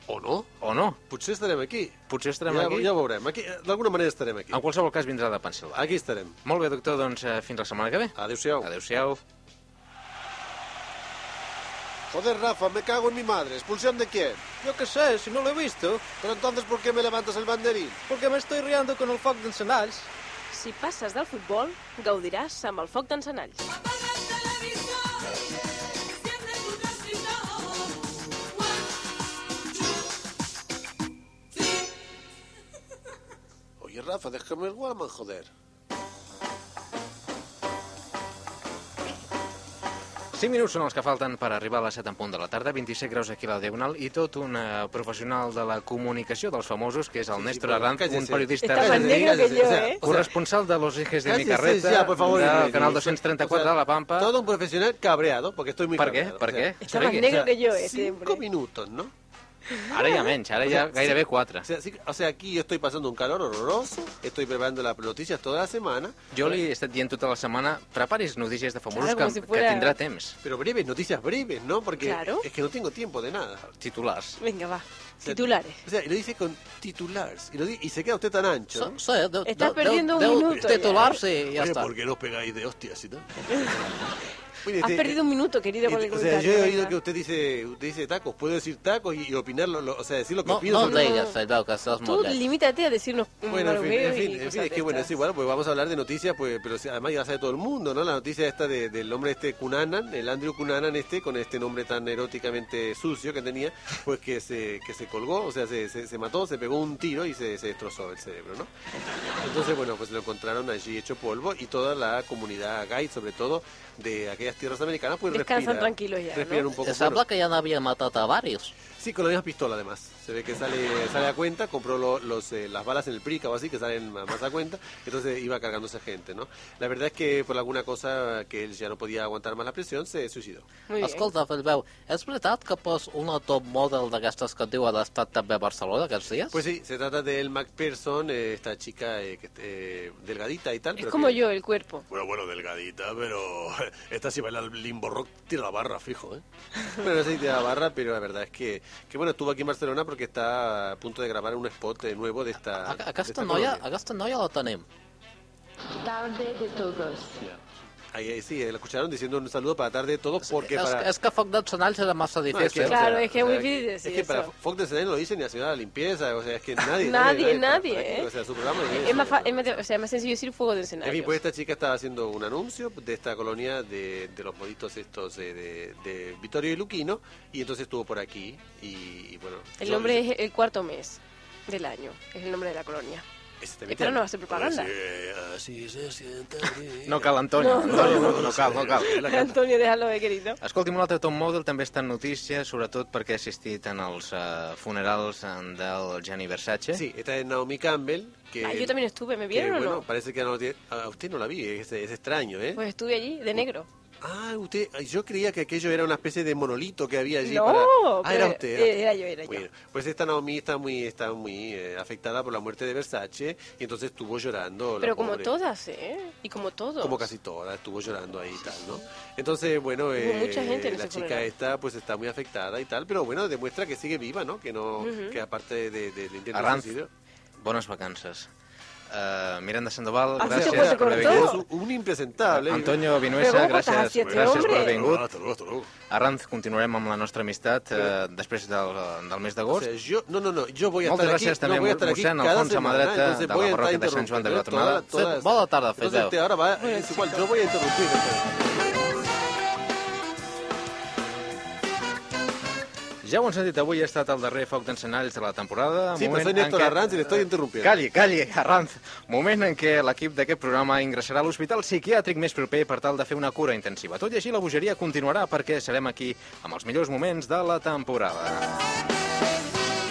Speaker 9: O no?
Speaker 2: O no.
Speaker 9: Potser estarem aquí.
Speaker 2: Potser estarem
Speaker 9: ja,
Speaker 2: aquí.
Speaker 9: Ja ho veurem. Aquí, D'alguna manera estarem aquí.
Speaker 2: En qualsevol cas vindrà de Pensilvània.
Speaker 9: Aquí estarem.
Speaker 2: Molt bé, doctor, doncs eh, fins la setmana que ve.
Speaker 9: Adéu-siau.
Speaker 2: Adéu-siau.
Speaker 12: Joder, Rafa, me cago en mi madre. ¿Expulsión de quién?
Speaker 13: Yo qué sé, si no lo he visto.
Speaker 12: Pero entonces, ¿por qué me levantas el banderín?
Speaker 13: Porque me estoy riendo con el foc d'encenalls.
Speaker 1: Si passes del futbol, gaudiràs amb el foc d'encenalls.
Speaker 12: Oye, Rafa, déjame el Walkman, joder.
Speaker 2: 5 minuts són els que falten per arribar a les 7 en punt de la tarda, 27 graus aquí a la Diagonal, i tot un eh, professional de la comunicació dels famosos, que és el Néstor
Speaker 9: però
Speaker 2: Arranz, un periodista...
Speaker 1: Está más negro que yo, ¿eh?
Speaker 2: Corresponsal de Los Ejes de mi carreta,
Speaker 9: ya, por favor,
Speaker 2: del canal
Speaker 9: O sea,
Speaker 2: 234 de La Pampa.
Speaker 9: Todo un profesional cabreado, porque estoy muy
Speaker 2: Per què? Per
Speaker 9: O sea,
Speaker 2: què?
Speaker 1: Está más negro que yo, este
Speaker 9: Cinco minutos, ¿no?
Speaker 2: Ara ja menys, ara
Speaker 9: O
Speaker 2: ja
Speaker 9: sea,
Speaker 2: gairebé
Speaker 9: sí.
Speaker 2: 4.
Speaker 9: O sea, sí, o sea, aquí yo estoy pasando un calor horroroso, estoy preparando las noticias toda la semana,
Speaker 2: Jo li he estat dient tota la setmana, preparis notícies de famosos
Speaker 1: Claro,
Speaker 2: que,
Speaker 1: si
Speaker 2: que
Speaker 1: fuera-
Speaker 2: tindrà temps.
Speaker 9: pero breves, noticias breves, ¿no? Porque
Speaker 1: Claro.
Speaker 9: es que no tengo tiempo de nada.
Speaker 2: Titulars.
Speaker 1: Venga, va.
Speaker 9: O sea,
Speaker 1: Titulares.
Speaker 9: O sea, y lo dice con titulares, y, lo di- y se queda usted tan ancho. ¿no?
Speaker 5: Sí, de,
Speaker 1: Estás perdiendo un minuto.
Speaker 5: Titular,
Speaker 1: ya.
Speaker 5: sí, ya
Speaker 9: Oye,
Speaker 5: está.
Speaker 9: ¿por qué no pegáis de hostias y tal?
Speaker 1: Has
Speaker 9: este,
Speaker 1: perdido un minuto, querido, con el
Speaker 9: O sea, yo he oído que usted dice, usted dice tacos, puedo decir tacos y, y opinar, lo- lo- o sea, decir lo que
Speaker 5: No,
Speaker 9: opino.
Speaker 5: no
Speaker 9: sobre-
Speaker 5: digas, que estás
Speaker 1: Tú limítate a decirnos
Speaker 9: Bueno, en fin, en fin, en fin, es que bueno, es igual, pues vamos a hablar de noticias, pues, pero sí, además ya sabe todo el mundo, ¿no? La noticia esta de- del hombre este Cunanan, el Andrew Cunanan este, con este nombre tan eróticamente sucio que tenía, pues que se, que se colgó, o sea, se, se, se mató, se pegó un tiro y se, se destrozó el cerebro, ¿no? Entonces, bueno, pues lo encontraron allí hecho polvo y toda la comunidad gay, sobre todo de aquellas tierras americanas, pues
Speaker 1: Descansan
Speaker 9: respira,
Speaker 1: tranquilos ya,
Speaker 9: respiran
Speaker 1: ¿no?
Speaker 9: un poco.
Speaker 5: Se habla que ya no había matado a varios.
Speaker 9: Sí, con la misma pistola además. Se ve que sale, sale a cuenta, compró lo- los, eh, las balas en el PRICA o así, que salen más a cuenta, entonces iba cargándose gente, ¿no? La verdad es que por alguna cosa que él ya no podía aguantar más la presión, se
Speaker 1: bien.
Speaker 5: Escolta, Filbeu, és veritat que pues, una top model d'aquestes que et diuen ha estat també a Barcelona aquests dies?
Speaker 9: Pues sí, se trata de El McPherson, eh, esta chica eh, que, eh, delgadita y tal.
Speaker 1: Es
Speaker 9: pero
Speaker 1: como
Speaker 9: que-
Speaker 1: yo, el cuerpo.
Speaker 14: Bueno, bueno, delgadita, pero esta si baila el limbo rock tira la barra, fijo, ¿eh?
Speaker 9: Sé si te da barra, pero la verdad es que, que bueno, estuvo aquí en Barcelona porque está a punto de grabar un spot eh, nuevo de esta,
Speaker 5: A,
Speaker 9: de
Speaker 5: aquesta,
Speaker 9: esta
Speaker 5: noia,
Speaker 9: colonia.
Speaker 5: aquesta noia la tenim.
Speaker 15: Tarde de todos.
Speaker 9: Ahí, ahí sí, eh, la escucharon diciendo un saludo para la tarde de todos porque
Speaker 5: és,
Speaker 9: para...
Speaker 5: és que Foc d'Encenalls era massa
Speaker 9: No, es
Speaker 5: difícil.
Speaker 9: que,
Speaker 1: Claro,
Speaker 9: o sea,
Speaker 1: es que es muy difícil
Speaker 9: Es que para
Speaker 1: eso.
Speaker 9: De Serena lo dice ni la señora de la limpieza, o sea, es que nadie...
Speaker 1: Nadie, nadie,
Speaker 9: aquí,
Speaker 1: ¿eh?
Speaker 9: O sea, su programa es
Speaker 1: Es más, fa- es más, o sea, más sencillo decir fuego de
Speaker 9: En
Speaker 1: escenario.
Speaker 9: fin, pues esta chica estaba haciendo un anuncio de esta colonia de, de los moditos estos eh, de, de Vittorio y Luquino y entonces estuvo por aquí y, y bueno...
Speaker 1: El
Speaker 9: yo-
Speaker 1: nombre es el cuarto mes del año. Es el nombre de la colonia.
Speaker 9: Ese te
Speaker 1: Espera, no va hacer propaganda.
Speaker 14: Siente
Speaker 2: No cal, Antonio.
Speaker 1: No.
Speaker 2: Antonio, no, no cal, no cal.
Speaker 1: Antonio, déjalo, eh, querido.
Speaker 2: Escolti'm, un altre top model també està en notícia, sobretot perquè ha assistit en els uh, funerals eh, del Gianni Versace.
Speaker 9: Sí, esta es Naomi Campbell. Que,
Speaker 1: Ah, yo también estuve, ¿me
Speaker 9: que,
Speaker 1: vieron o
Speaker 9: bueno,
Speaker 1: no?
Speaker 9: parece que no, a usted no la vi, es, es extraño, ¿eh?
Speaker 1: Pues estuve allí, de negro.
Speaker 9: Ah, usted, yo creía que aquello era una especie de monolito que había allí
Speaker 1: No,
Speaker 9: para... Ah,
Speaker 1: pero
Speaker 9: era usted. era
Speaker 1: eh, era yo, era yo.
Speaker 9: Pues esta Naomi está muy, está muy eh, afectada por la muerte de Versace y entonces estuvo llorando.
Speaker 1: Pero como
Speaker 9: pobre.
Speaker 1: todas, ¿eh? Y como todos.
Speaker 9: Como casi todas, estuvo llorando ahí y tal, ¿no? Entonces, bueno, eh,
Speaker 1: mucha gente en
Speaker 9: la chica
Speaker 1: funeral.
Speaker 9: esta pues está muy afectada y tal, pero bueno, demuestra que sigue viva, ¿no? Que no, que aparte de, de, del intento de suicidio...
Speaker 2: bones vacances. Uh, Miranda Sandoval,
Speaker 1: Así se puede
Speaker 2: per haver
Speaker 1: cortar.
Speaker 2: vingut.
Speaker 9: Es un impresentable.
Speaker 2: Antonio
Speaker 1: Pero
Speaker 2: Vinuesa,
Speaker 1: ¿cómo cortas
Speaker 2: gràcies,
Speaker 1: así a
Speaker 2: gràcies
Speaker 1: hombre?
Speaker 2: per haver vingut. Arranz, continuarem amb la nostra amistat eh, després del, del mes
Speaker 9: O
Speaker 2: d'agost.
Speaker 9: sea, yo, no, no, no, yo voy a
Speaker 2: Moltes
Speaker 9: estar aquí,
Speaker 2: gràcies també
Speaker 9: no voy a
Speaker 2: a
Speaker 9: estar aquí
Speaker 2: mossèn Alfons Amadreta
Speaker 9: entonces
Speaker 2: de la
Speaker 9: a
Speaker 2: parròquia de Sant Joan de Vilatornada.
Speaker 9: toda- toda-
Speaker 5: Sí, bona tarda, Fidel.
Speaker 9: usted ahora va, es igual, yo voy a interrumpir. entonces.
Speaker 2: Ja ho han sentit, avui ha estat el darrer foc d'encenalls de la temporada.
Speaker 9: Sí,
Speaker 2: moment
Speaker 9: pero soy Néstor
Speaker 2: què-
Speaker 9: Arranz y le estoy interrumpiendo.
Speaker 2: Calli, calli, Arranz. Moment en què l'equip d'aquest programa ingressarà a l'hospital psiquiàtric més proper per tal de fer una cura intensiva. Tot i així, la bogeria continuarà perquè serem aquí amb els millors moments de la temporada.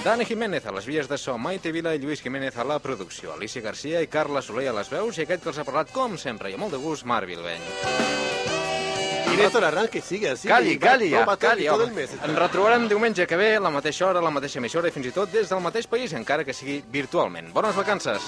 Speaker 2: Dani Jiménez a les vies de so, Maite Vila i Lluís Jiménez a la producció, Alicia Garcia i Carla Soler a les veus i aquest que els ha parlat, com sempre, i amb molt de gust, Marc Vilbeny.
Speaker 9: Y Néstor Arranz que sigue, sigue.
Speaker 2: Calli, calli, ja,
Speaker 9: va
Speaker 2: calli, home.
Speaker 9: el mes.
Speaker 2: Ens retrobarem diumenge que ve, a la mateixa hora, a la mateixa emissora i fins i tot des del mateix país, encara que sigui virtualment. Bones vacances!